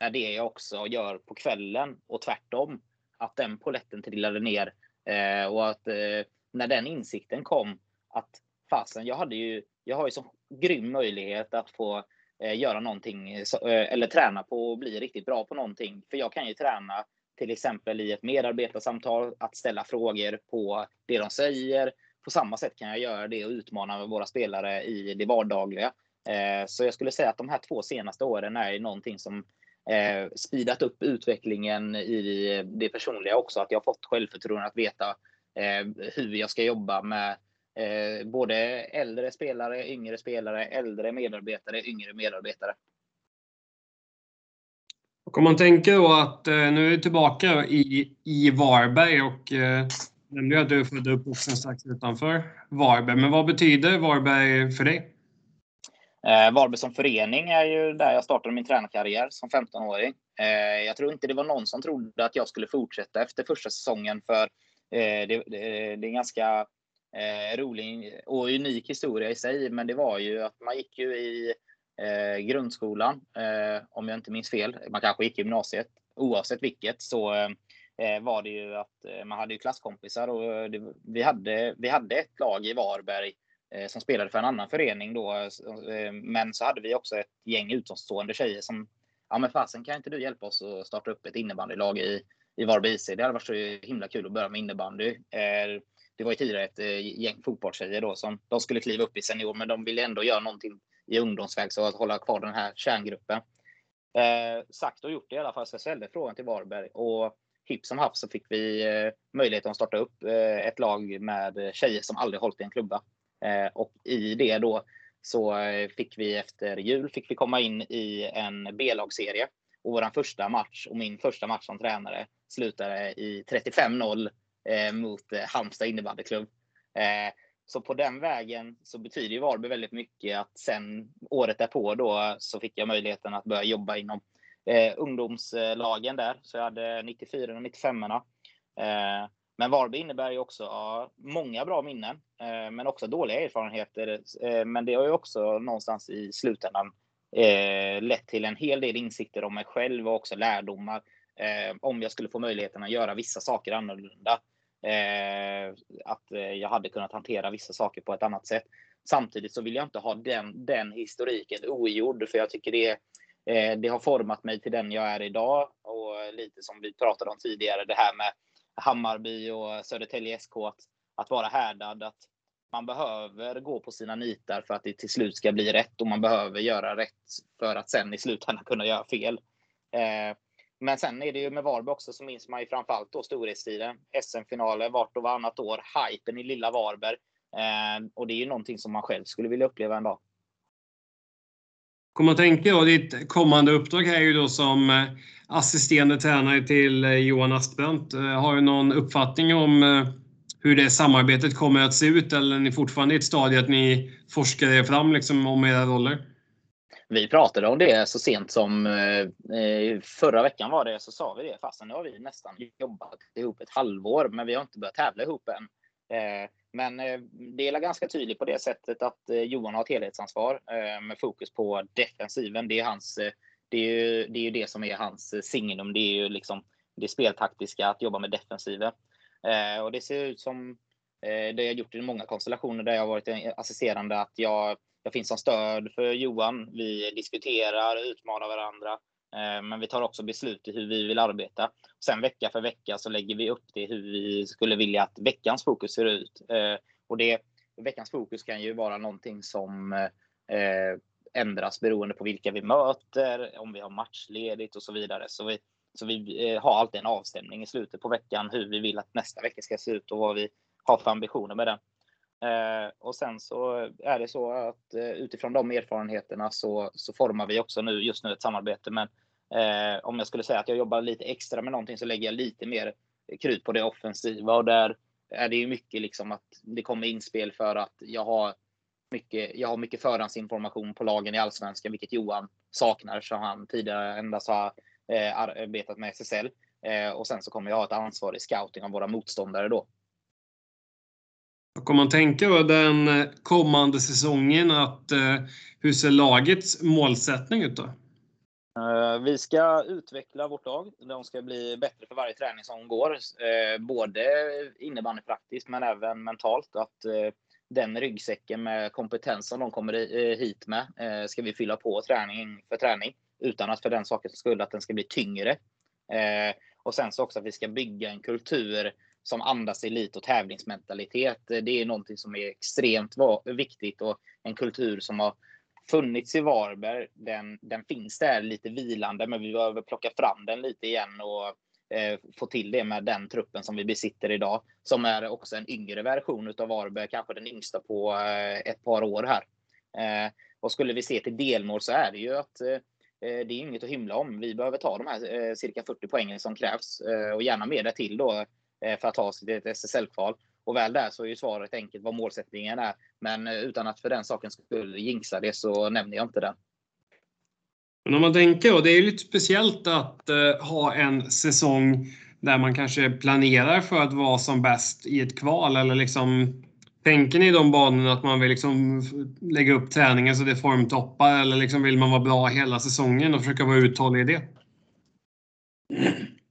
är det jag också gör på kvällen och tvärtom. Att den poletten trillade ner eh, och att eh, när den insikten kom att fasen, jag hade ju, jag har ju så grym möjlighet att få eh, göra någonting eh, eh eller träna på och bli riktigt bra på någonting. För jag kan ju träna till exempel i ett medarbetarsamtal, att ställa frågor på det de säger. På samma sätt kan jag göra det och utmana våra spelare i det vardagliga. Eh, så jag skulle säga att de här två senaste åren är någonting som eh, speedat upp utvecklingen i det personliga också. Att jag fått självförtroende att veta eh, hur jag ska jobba med både äldre spelare, yngre spelare, äldre medarbetare, yngre medarbetare. Och om man tänker då att nu är du tillbaka i, i Varberg och nämnde att du är född upp strax utanför Varberg. Men vad betyder Varberg för dig? Eh, Varberg som förening är ju där jag startade min tränarkarriär som 15-åring. Eh, jag tror inte det var någon som trodde att jag skulle fortsätta efter första säsongen för Eh, det, det, det, är en ganska eh, rolig och unik historia i sig, men det var ju att man gick ju i eh, grundskolan, eh, om jag inte minns fel. Man kanske gick i gymnasiet. Oavsett vilket så eh, eh var det ju att eh, man hade ju klasskompisar och det, vi, hade, vi hade ett lag i Varberg Eh, som spelade för en annan förening då. Eh, eh, men så hade vi också ett gäng utomstående tjejer som ja men fasen kan inte du hjälpa oss att starta upp ett innebandylag i, i Varberg IC. Det hade varit så himla kul att börja med innebandy. Eh, det var ju tidigare ett eh, gäng fotbollstjejer då som de skulle kliva upp i senior, men de ville ändå göra någonting i ungdomsväg så att hålla kvar den här kärngruppen. Eh, sagt och gjort i alla fall, så jag ställde frågan till Varberg och hipp som happ så fick vi eh, möjligheten att starta upp eh, ett lag med tjejer som aldrig hållit i en klubba. Eh, och i det då så eh, fick vi efter jul fick vi komma in i en B-lagsserie. Och vår första match och min första match som tränare slutade i 35-0 eh, mot eh, Halmstad innebandyklubb. Eh, så på den vägen så betyder ju Varberg väldigt mycket att sen året därpå då så fick jag möjligheten att börja jobba inom eh, ungdomslagen där. Så jag hade 94 och 95 eh, men Varberg innebär ju också ja, många bra minnen, eh, men också dåliga erfarenheter. Eh, men det har ju också någonstans i slutändan eh, lett till en hel del insikter om mig själv och också lärdomar eh, om jag skulle få möjligheten att göra vissa saker annorlunda. Eh, att eh, jag hade kunnat hantera vissa saker på ett annat sätt. Samtidigt så vill jag inte ha den, den historiken ogjord, för jag tycker det eh, det har format mig till den jag är idag och lite som vi pratade om tidigare, det här med Hammarby och Södertälje SK, att, att vara härdad, att man behöver gå på sina nitar för att det till slut ska bli rätt och man behöver göra rätt för att sen i slutändan kunna göra fel. Eh, men sen är det ju med Varberg också så minns man ju framförallt då storhetstiden. SM-finaler vart och varannat år. Hypen i lilla Varberg. Eh, och det är ju någonting som man själv skulle vilja uppleva en dag. Kommer att tänka då, ditt kommande uppdrag här är ju då som eh, assisterande tränare till eh, Johan Aspbrandt. Eh, har du någon uppfattning om hur det samarbetet kommer att se ut eller är ni fortfarande i ett stadie att ni forskar er fram liksom om era roller? Vi pratade om det så sent som eh, förra veckan var det, så sa vi det. Fastän nu har vi nästan jobbat ihop ett halvår, men vi har inte börjat tävla ihop än. Eh, men eh, det är ganska tydligt på det sättet att eh, Johan har ett helhetsansvar eh, med fokus på defensiven. Det är, hans, det är, ju, det är ju det som är hans signum. Det är ju liksom det speltaktiska, att jobba med defensiven. Och det ser ut som det jag gjort i många konstellationer där jag har varit assisterande, att jag jag finns som stöd för Johan. Vi diskuterar, utmanar varandra, Eh, men vi tar också beslut i hur vi vill arbeta. Sen vecka för vecka så lägger vi upp det hur vi skulle vilja att veckans fokus ser ut. Eh, och det, veckans fokus kan ju vara någonting som eh, ändras beroende på vilka vi möter, om vi har matchledigt och så vidare. Så vi, så vi har alltid en avstämning i slutet på veckan hur vi vill att nästa vecka ska se ut och vad vi har för ambitioner med den. Eh, och sen så är det så att eh, utifrån de erfarenheterna så, så formar vi också nu just nu ett samarbete. Men eh, om jag skulle säga att jag jobbar lite extra med någonting så lägger jag lite mer krut på det offensiva och där är det ju mycket liksom att det kommer inspel för att jag har mycket, jag har mycket förhandsinformation på lagen i allsvenskan, vilket Johan saknar så han tidigare endast har eh, arbetat med SSL. Eh, och sen så kommer jag ha ett ansvar i scouting av våra motståndare då. Vad kommer man tänka då den eh, kommande säsongen, att, eh, hur ser lagets målsättning ut då? Eh, vi ska utveckla vårt lag. De ska bli bättre för varje träning som går. Eh, både innebandypraktiskt men även mentalt. Att den ryggsäcken med kompetens som de kommer hit med ska vi fylla på träning för träning. Utan att för den sakens skull att den ska bli tyngre. Och sen så också att vi ska bygga en kultur som andas elit och tävlingsmentalitet. Eh, det är någonting som är extremt viktigt och en kultur som har funnits i Varberg. Den, den finns där lite vilande, men vi behöver plocka fram den lite igen och eh, få till det med den truppen som vi besitter idag, som är också en yngre version av Varberg, kanske den yngsta på eh, ett par år här. Eh, och skulle vi se till delmål så är det ju att eh, eh det är inget att hymla om. Vi behöver ta de här eh, cirka 40 poängen som krävs eh, och gärna mer till då Eh, för att ta sig till ett SSL-kval. Och väl där så är ju svaret enkelt vad målsättningen är. Men eh, utan att för den saken skulle jinxa det så nämner jag inte den. Men om man tänker då, det är lite speciellt att eh, ha en säsong där man kanske planerar för att vara som bäst i ett kval eller liksom Tänker ni i de banorna att man vill liksom lägga upp träningen så det formtoppar eller liksom vill man vara bra hela säsongen och försöka vara uthållig i det?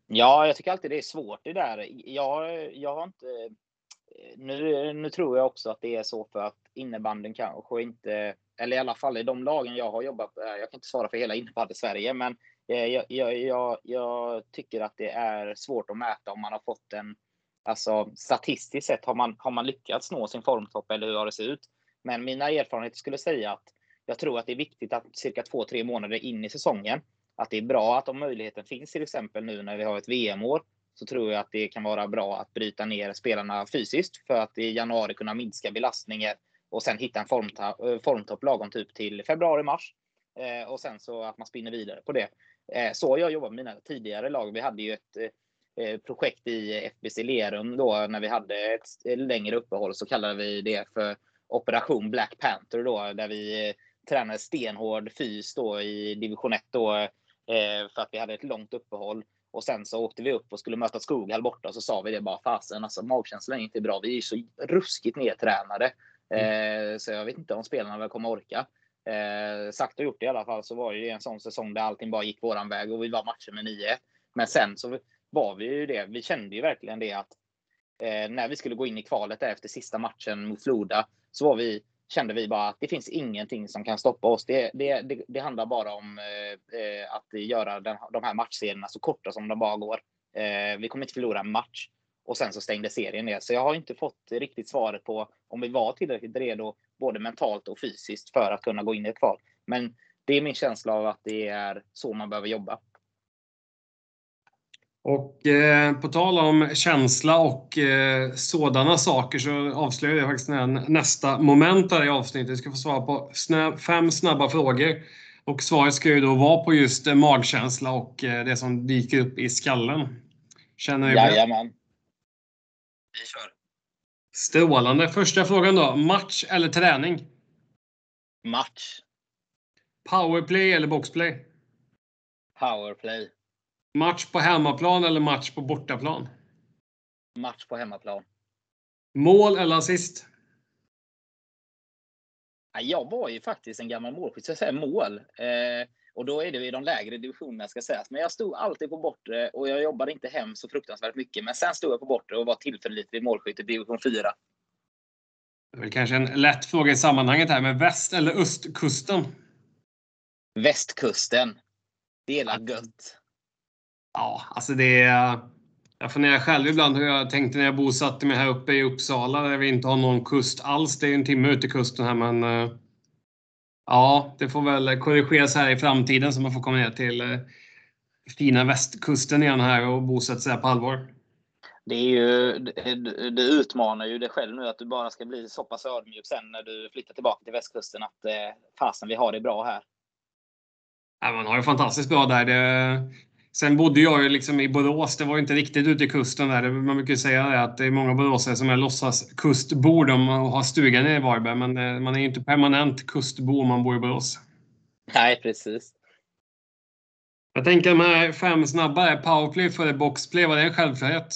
Ja, jag tycker alltid det är svårt det där. Jag, jag har inte... Eh, nu, nu tror jag också att det är så för att innebanden kanske inte, eller i alla fall i de lagen jag har jobbat eh, jag kan inte svara för hela innebandy Sverige, men eh, jag, jag, jag, jag, tycker att det är svårt att mäta om man har fått en, alltså statistiskt sett har man, har man lyckats nå sin formtopp eller hur har det sett ut? Men mina erfarenheter skulle säga att jag tror att det är viktigt att cirka två, tre månader in i säsongen att det är bra att om möjligheten finns till exempel nu när vi har ett VM-år så tror jag att det kan vara bra att bryta ner spelarna fysiskt för att i januari kunna minska belastningen och sen hitta en formtopp, eh, formtopp lagom typ till februari-mars. Eh, och sen så att man spinner vidare på det. Eh, så har jag jobbat med mina tidigare lag. Vi hade ju ett eh, eh projekt i FBC Lerum då när vi hade ett längre uppehåll så kallade vi det för Operation Black Panther då där vi eh, tränade stenhård fys då i division 1 då Eh, för att vi hade ett långt uppehåll. Och sen så åkte vi upp och skulle möta Skoghall borta och så sa vi det bara fasen alltså magkänslan är inte bra. Vi är så ruskigt nedtränade. Mm. Eh, så jag vet inte om spelarna väl kommer orka. Eh, sagt och gjort i alla fall så var det en sån säsong där allting bara gick våran väg och vi var matcher med 9 Men sen så var vi ju det. Vi kände ju verkligen det att när vi skulle gå in i kvalet där efter sista matchen mot Floda så var vi kände vi bara att det finns ingenting som kan stoppa oss. Det, det, det, det handlar bara om eh, eh att göra den, de här matchserierna så korta som de bara går. Eh, vi kommer inte förlora en match och sen så stängde serien ner. Så jag har inte fått riktigt svaret på om vi var tillräckligt redo både mentalt och fysiskt för att kunna gå in i ett kval. Men det är min känsla av att det är så man behöver jobba. Och eh, på tal om känsla och eh, sådana saker så avslöjar jag faktiskt nästa moment här i avsnittet. Jag ska få svara på fem snabba frågor. Och svaret ska ju då vara på just eh, magkänsla och det som dyker upp i skallen. Känner ni Jajamän. Vi kör. Strålande. Första frågan då. Match eller träning? Match. Powerplay eller boxplay? Powerplay. Match på hemmaplan eller match på bortaplan? Match på hemmaplan. Mål eller assist? Jag var ju faktiskt en gammal målskytt, så jag säger mål. Eh, och då är det i de lägre divisionerna ska sägas. Men jag stod alltid på bortre och jag jobbade inte hem så fruktansvärt mycket. Men sen stod jag på bortre och var tillförlitlig målskytt i division 4. Det är väl kanske en lätt fråga i sammanhanget här, men väst eller östkusten? Västkusten. Det är gött. Ja, alltså det är... Jag funderar själv ibland hur jag tänkte när jag bosatte mig här uppe i Uppsala där vi inte har någon kust alls. Det är en timme ut till kusten här men eh, Ja, det får väl korrigeras här i framtiden så man får komma ner till eh, fina västkusten igen här och bosätta sig här på allvar. Det, är ju, det, utmanar ju dig själv nu att du bara ska bli så pass ödmjuk sen när du flyttar tillbaka till västkusten att eh, fasen vi har det bra här. Ja, man har det fantastiskt bra där. Det, Sen bodde jag ju liksom i Borås. Det var inte riktigt ute i kusten där. Man brukar säga det att det är många boråsare som är låtsas kustbor och har stugan i Varberg. Men eh, man är ju inte permanent kustbo om man bor i Borås. Nej, precis. Jag tänker de här fem snabba, powerplay före boxplay, var det en självklarhet?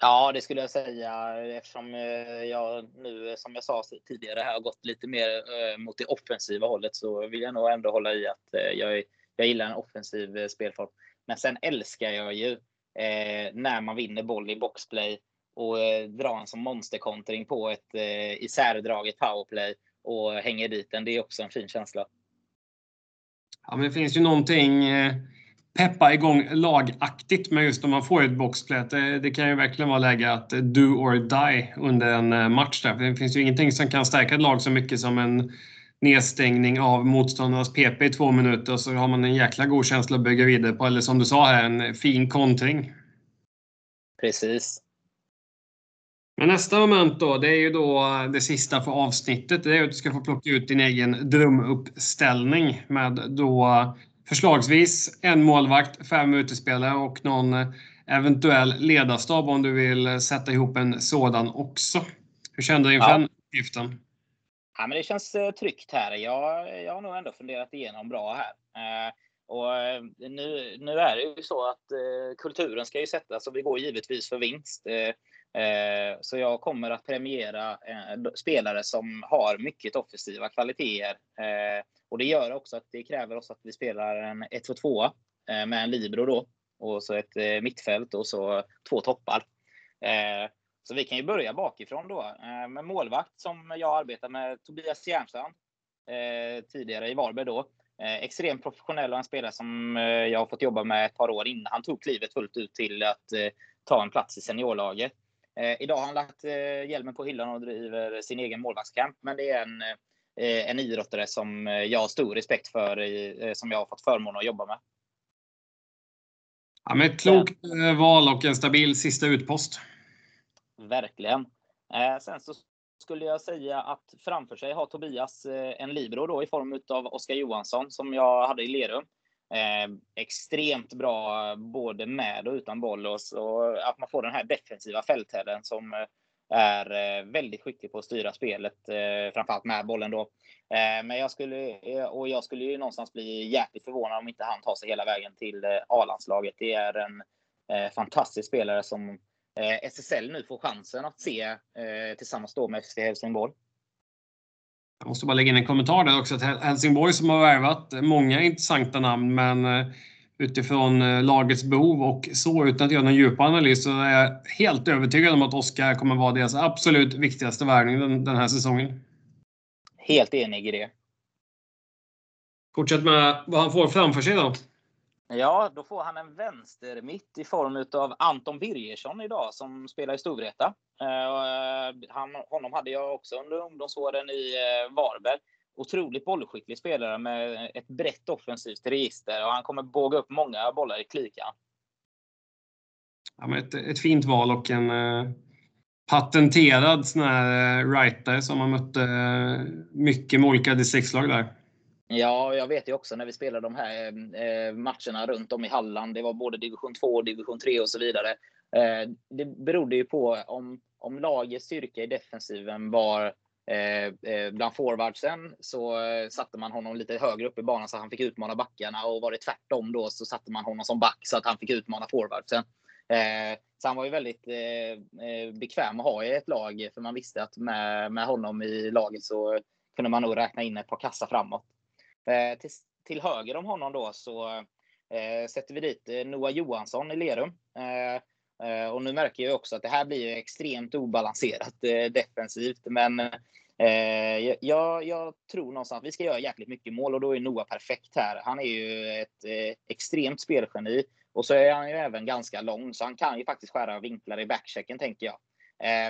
Ja, det skulle jag säga eftersom eh, jag nu, som jag sa tidigare, har gått lite mer eh, mot det offensiva hållet så vill jag nog ändå hålla i att jag är jag gillar en offensiv eh, spelform. Men sen älskar jag ju eh, när man vinner boll i boxplay och eh, drar en som monsterkontring på ett eh, isärdraget powerplay och hänger dit den. Det är också en fin känsla. Ja, men det finns ju någonting eh, peppa igång lagaktigt med just om man får ett boxplay. Det, eh, det, kan ju verkligen vara läge att do or die under en match. Där. Det finns ju ingenting som kan stärka ett lag så mycket som en nedstängning av motståndarnas PP i två minuter så har man en jäkla god känsla att bygga vidare på. Eller som du sa här, en fin kontring. Precis. Men nästa moment då, det är ju då det sista för avsnittet. Det är att du ska få plocka ut din egen drömuppställning med då förslagsvis en målvakt, fem utespelare och någon eventuell ledarstab om du vill sätta ihop en sådan också. Hur kände du inför ja. den uppgiften? Ja, men det känns eh, tryggt här. Jag, jag har nog ändå funderat igenom bra här. Eh, och eh, nu, nu är det ju så att eh, kulturen ska ju sättas och vi går givetvis för vinst. Eh, eh så jag kommer att premiera eh, spelare som har mycket offensiva kvaliteter. och det gör också att det kräver oss att vi spelar en 1-2-2 med en libero då och så ett mittfält och så två toppar. Så vi kan ju börja bakifrån då eh, med målvakt som jag arbetar med Tobias Järnstrand eh, tidigare i Varberg då. Eh, extremt professionell och en spelare som jag har fått jobba med ett par år innan han tog klivet fullt ut till att ta en plats i seniorlaget. Idag har han lagt hjälmen på hyllan och driver sin egen målvaktskamp, men det är en, en idrottare som jag har stor respekt för, som jag har fått förmånen att jobba med. Ja, med ett klokt val och en stabil sista utpost. Verkligen. Eh, sen så skulle jag säga att framför sig har Tobias eh, en libero då i form av Oskar Johansson som jag hade i Lerum. Eh, extremt bra både med och utan boll och så att man får den här defensiva fältherren som eh, är eh, väldigt skicklig på att styra spelet, eh, framförallt med bollen då. Eh, men jag skulle, eh, och jag skulle ju någonstans bli jäkligt förvånad om inte han tar sig hela vägen till A-landslaget. Det är en fantastisk spelare som SSL nu får chansen att se eh, tillsammans då med FC Helsingborg. Jag måste bara lägga in en kommentar där också. Att Helsingborg som har värvat många intressanta namn, men eh, utifrån eh, lagets behov och så utan att göra någon djup analys så är jag helt övertygad om att Oskar kommer vara deras absolut viktigaste värvning den, den här säsongen. Helt enig i det. Fortsätt med vad han får framför sig då. Ja, då får han en vänster mitt i form av Anton Birgersson idag som spelar i Storvreta. Eh, eh, han, honom hade jag också under ungdomsåren i eh, Varberg. Otroligt bollskicklig spelare med ett brett offensivt register och han kommer båga upp många bollar i klikan. Ja, men ett, ett fint val och en patenterad sån här writer som man mötte mycket med olika distriktslag där. Ja, jag vet ju också när vi spelade de här eh, matcherna runt om i Halland. Det var både division 2, division 3 och så vidare. Eh, det berodde ju på om, om lagets styrka i defensiven var eh, eh bland forwardsen så eh, satte man honom lite högre upp i banan så han fick utmana backarna och var det tvärtom då så satte man honom som back så att han fick utmana forwardsen. Eh, så han var ju väldigt bekväm att ha i ett lag för man visste att med, med honom i laget så kunde man nog räkna in ett par kassa framåt. Eh, till, till höger om honom då så eh, sätter vi dit eh, Noah Johansson i Lerum. Eh, eh, och nu märker jag också att det här blir extremt obalanserat defensivt. Men jag, jag, tror någonstans att vi ska göra jäkligt mycket mål och då är Noah perfekt här. Han är ju ett extremt spelgeni och så är han ju även ganska lång så han kan ju faktiskt skära vinklar i backchecken tänker jag.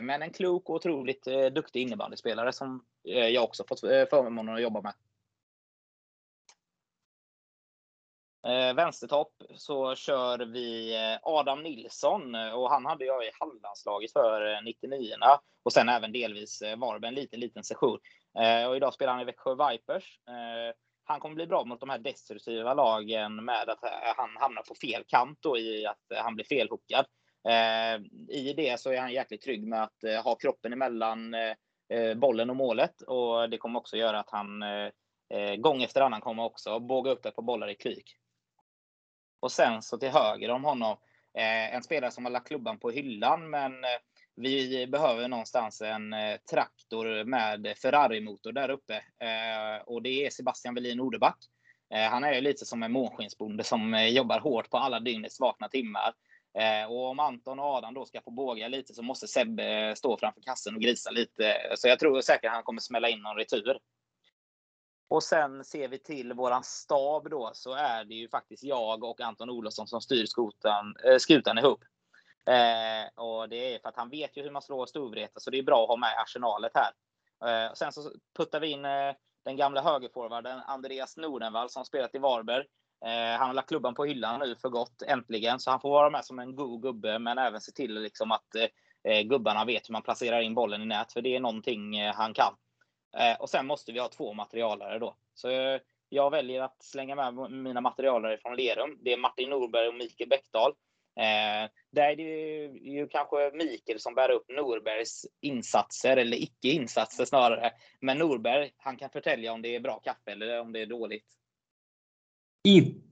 Men en klok och otroligt duktig innebandyspelare som jag också fått förmånen att jobba med. Eh, vänstertopp så kör vi eh, Adam Nilsson eh, och han hade jag i Hallandslaget för 99 eh, och sen även delvis eh, Varberg en liten, liten session. Eh, och idag spelar han i Växjö Vipers. Eh, han kommer bli bra mot de här destruktiva lagen med att han hamnar på fel kant och i att han blir felhookad. I det så är han jäkligt trygg med att ha kroppen emellan bollen och målet och det kommer också göra att han gång efter annan kommer också båga upp ett par bollar i klyk. Och sen så till höger om honom, eh, en spelare som har lagt klubban på hyllan, men eh, vi behöver någonstans en eh, traktor med Ferrari-motor där uppe. Eh, och det är Sebastian Welin Odeback. Eh, han är ju lite som en månskinsbonde som eh, jobbar hårt på alla dygnets vakna timmar. Eh, och om Anton och Adam då ska få båga lite så måste Sebbe eh, stå framför kassen och grisa lite. Så jag tror säkert han kommer smälla in någon retur. Och sen ser vi till våran stab då så är det ju faktiskt jag och Anton Olofsson som styr skutan, eh, skutan ihop. Eh, och det är för att han vet ju hur man slår Storvreta så det är bra att ha med arsenalet här. Eh, sen så puttar vi in eh, den gamla högerforwarden Andreas Nordenvall som spelat i Varberg. Eh, han har lagt klubban på hyllan nu för gott äntligen så han får vara med som en god gubbe men även se till liksom att eh, eh gubbarna vet hur man placerar in bollen i nät för det är någonting eh, han kan. Eh, och sen måste vi ha två materialare då. Så eh, jag väljer att slänga med mina materialare från Lerum. Det är Martin Norberg och Mikael Bäckdahl. Eh, där är det ju, ju, kanske Mikael som bär upp Norbergs insatser, eller icke insatser snarare. Men Norberg, han kan förtälja om det är bra kaffe eller om det är dåligt.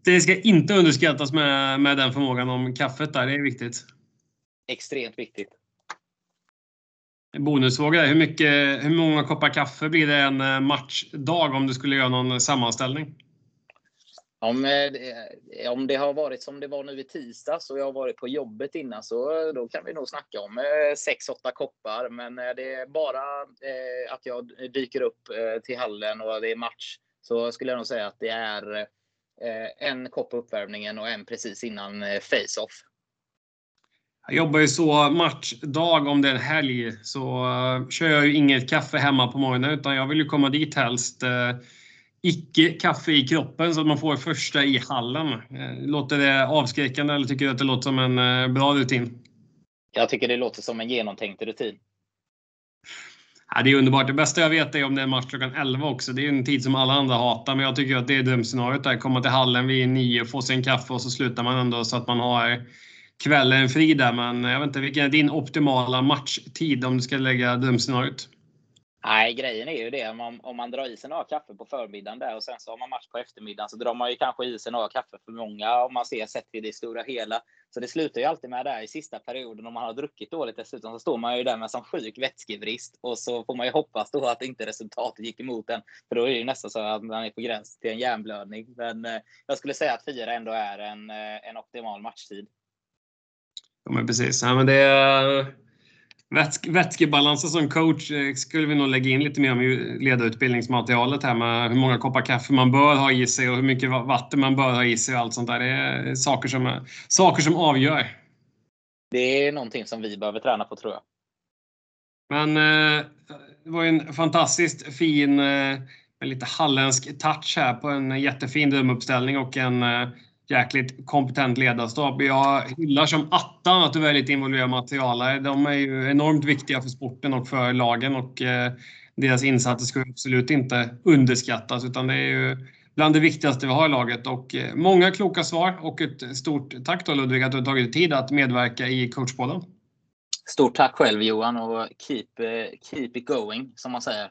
Det ska inte underskattas med, med den förmågan om kaffet där, det är viktigt. Extremt viktigt. Bonusfråga hur, mycket, hur många koppar kaffe blir det en eh, matchdag om du skulle göra någon eh, sammanställning? Om, eh, om det har varit som det var nu i tisdags och jag har varit på jobbet innan så då kan vi nog snacka om 6-8 koppar. Men det är bara att jag dyker upp till hallen och det är match så skulle jag nog säga att det är en kopp på uppvärmningen och en precis innan face-off. Jag jobbar ju så matchdag om det är en helg så uh, kör jag ju inget kaffe hemma på morgonen utan jag vill ju komma dit helst uh, icke kaffe i kroppen så att man får första i hallen. Uh, låter det avskräckande eller tycker du att det låter som en bra rutin? Jag tycker det låter som en genomtänkt rutin. Ja, det är underbart. Det bästa jag vet är om det är match klockan 11 också. Det är en tid som alla andra hatar, men jag tycker att det är drömscenariot där. Komma till hallen vid 9, få sig en kaffe och så slutar man ändå så att man har kvällen fri där, men jag vet inte, vilken är din optimala matchtid om du ska lägga drömscenariot? Nej, grejen är ju det om man, om man drar i sig några kaffe på förmiddagen där och sen så har man match på eftermiddagen så drar man ju kanske i sig några kaffe för många om man ser sett till det stora hela. Så det slutar ju alltid med där i sista perioden om man har druckit dåligt dessutom så står man ju där med som sjuk vätskebrist och så får man ju hoppas då att inte resultatet gick emot en. För då är det ju nästan så att man är på gräns till en hjärnblödning. Men eh, jag skulle säga att fyra ändå är en, eh, en optimal matchtid. Ja, men precis. Ja, men det, vätsk, vätskebalansen som coach eh, skulle vi nog lägga in lite mer om i ledarutbildningsmaterialet här med hur många koppar kaffe man bör ha i sig och hur mycket vatten man bör ha i sig och allt sånt där. Det är saker som, saker som avgör. Det är någonting som vi behöver träna på tror jag. Men eh, det var en fantastiskt fin, eh, lite halländsk touch här på en jättefin drömuppställning och en eh, jäkligt kompetent ledarstab. Jag hyllar som attan att du väljer att involvera materialare. De är ju enormt viktiga för sporten och för lagen och eh, deras insatser ska absolut inte underskattas utan det är ju bland det viktigaste vi har i laget. Och eh, många kloka svar och ett stort tack då Ludvig att du har tagit tid att medverka i coachpodden. Stort tack själv Johan och keep, eh, keep it going som man säger.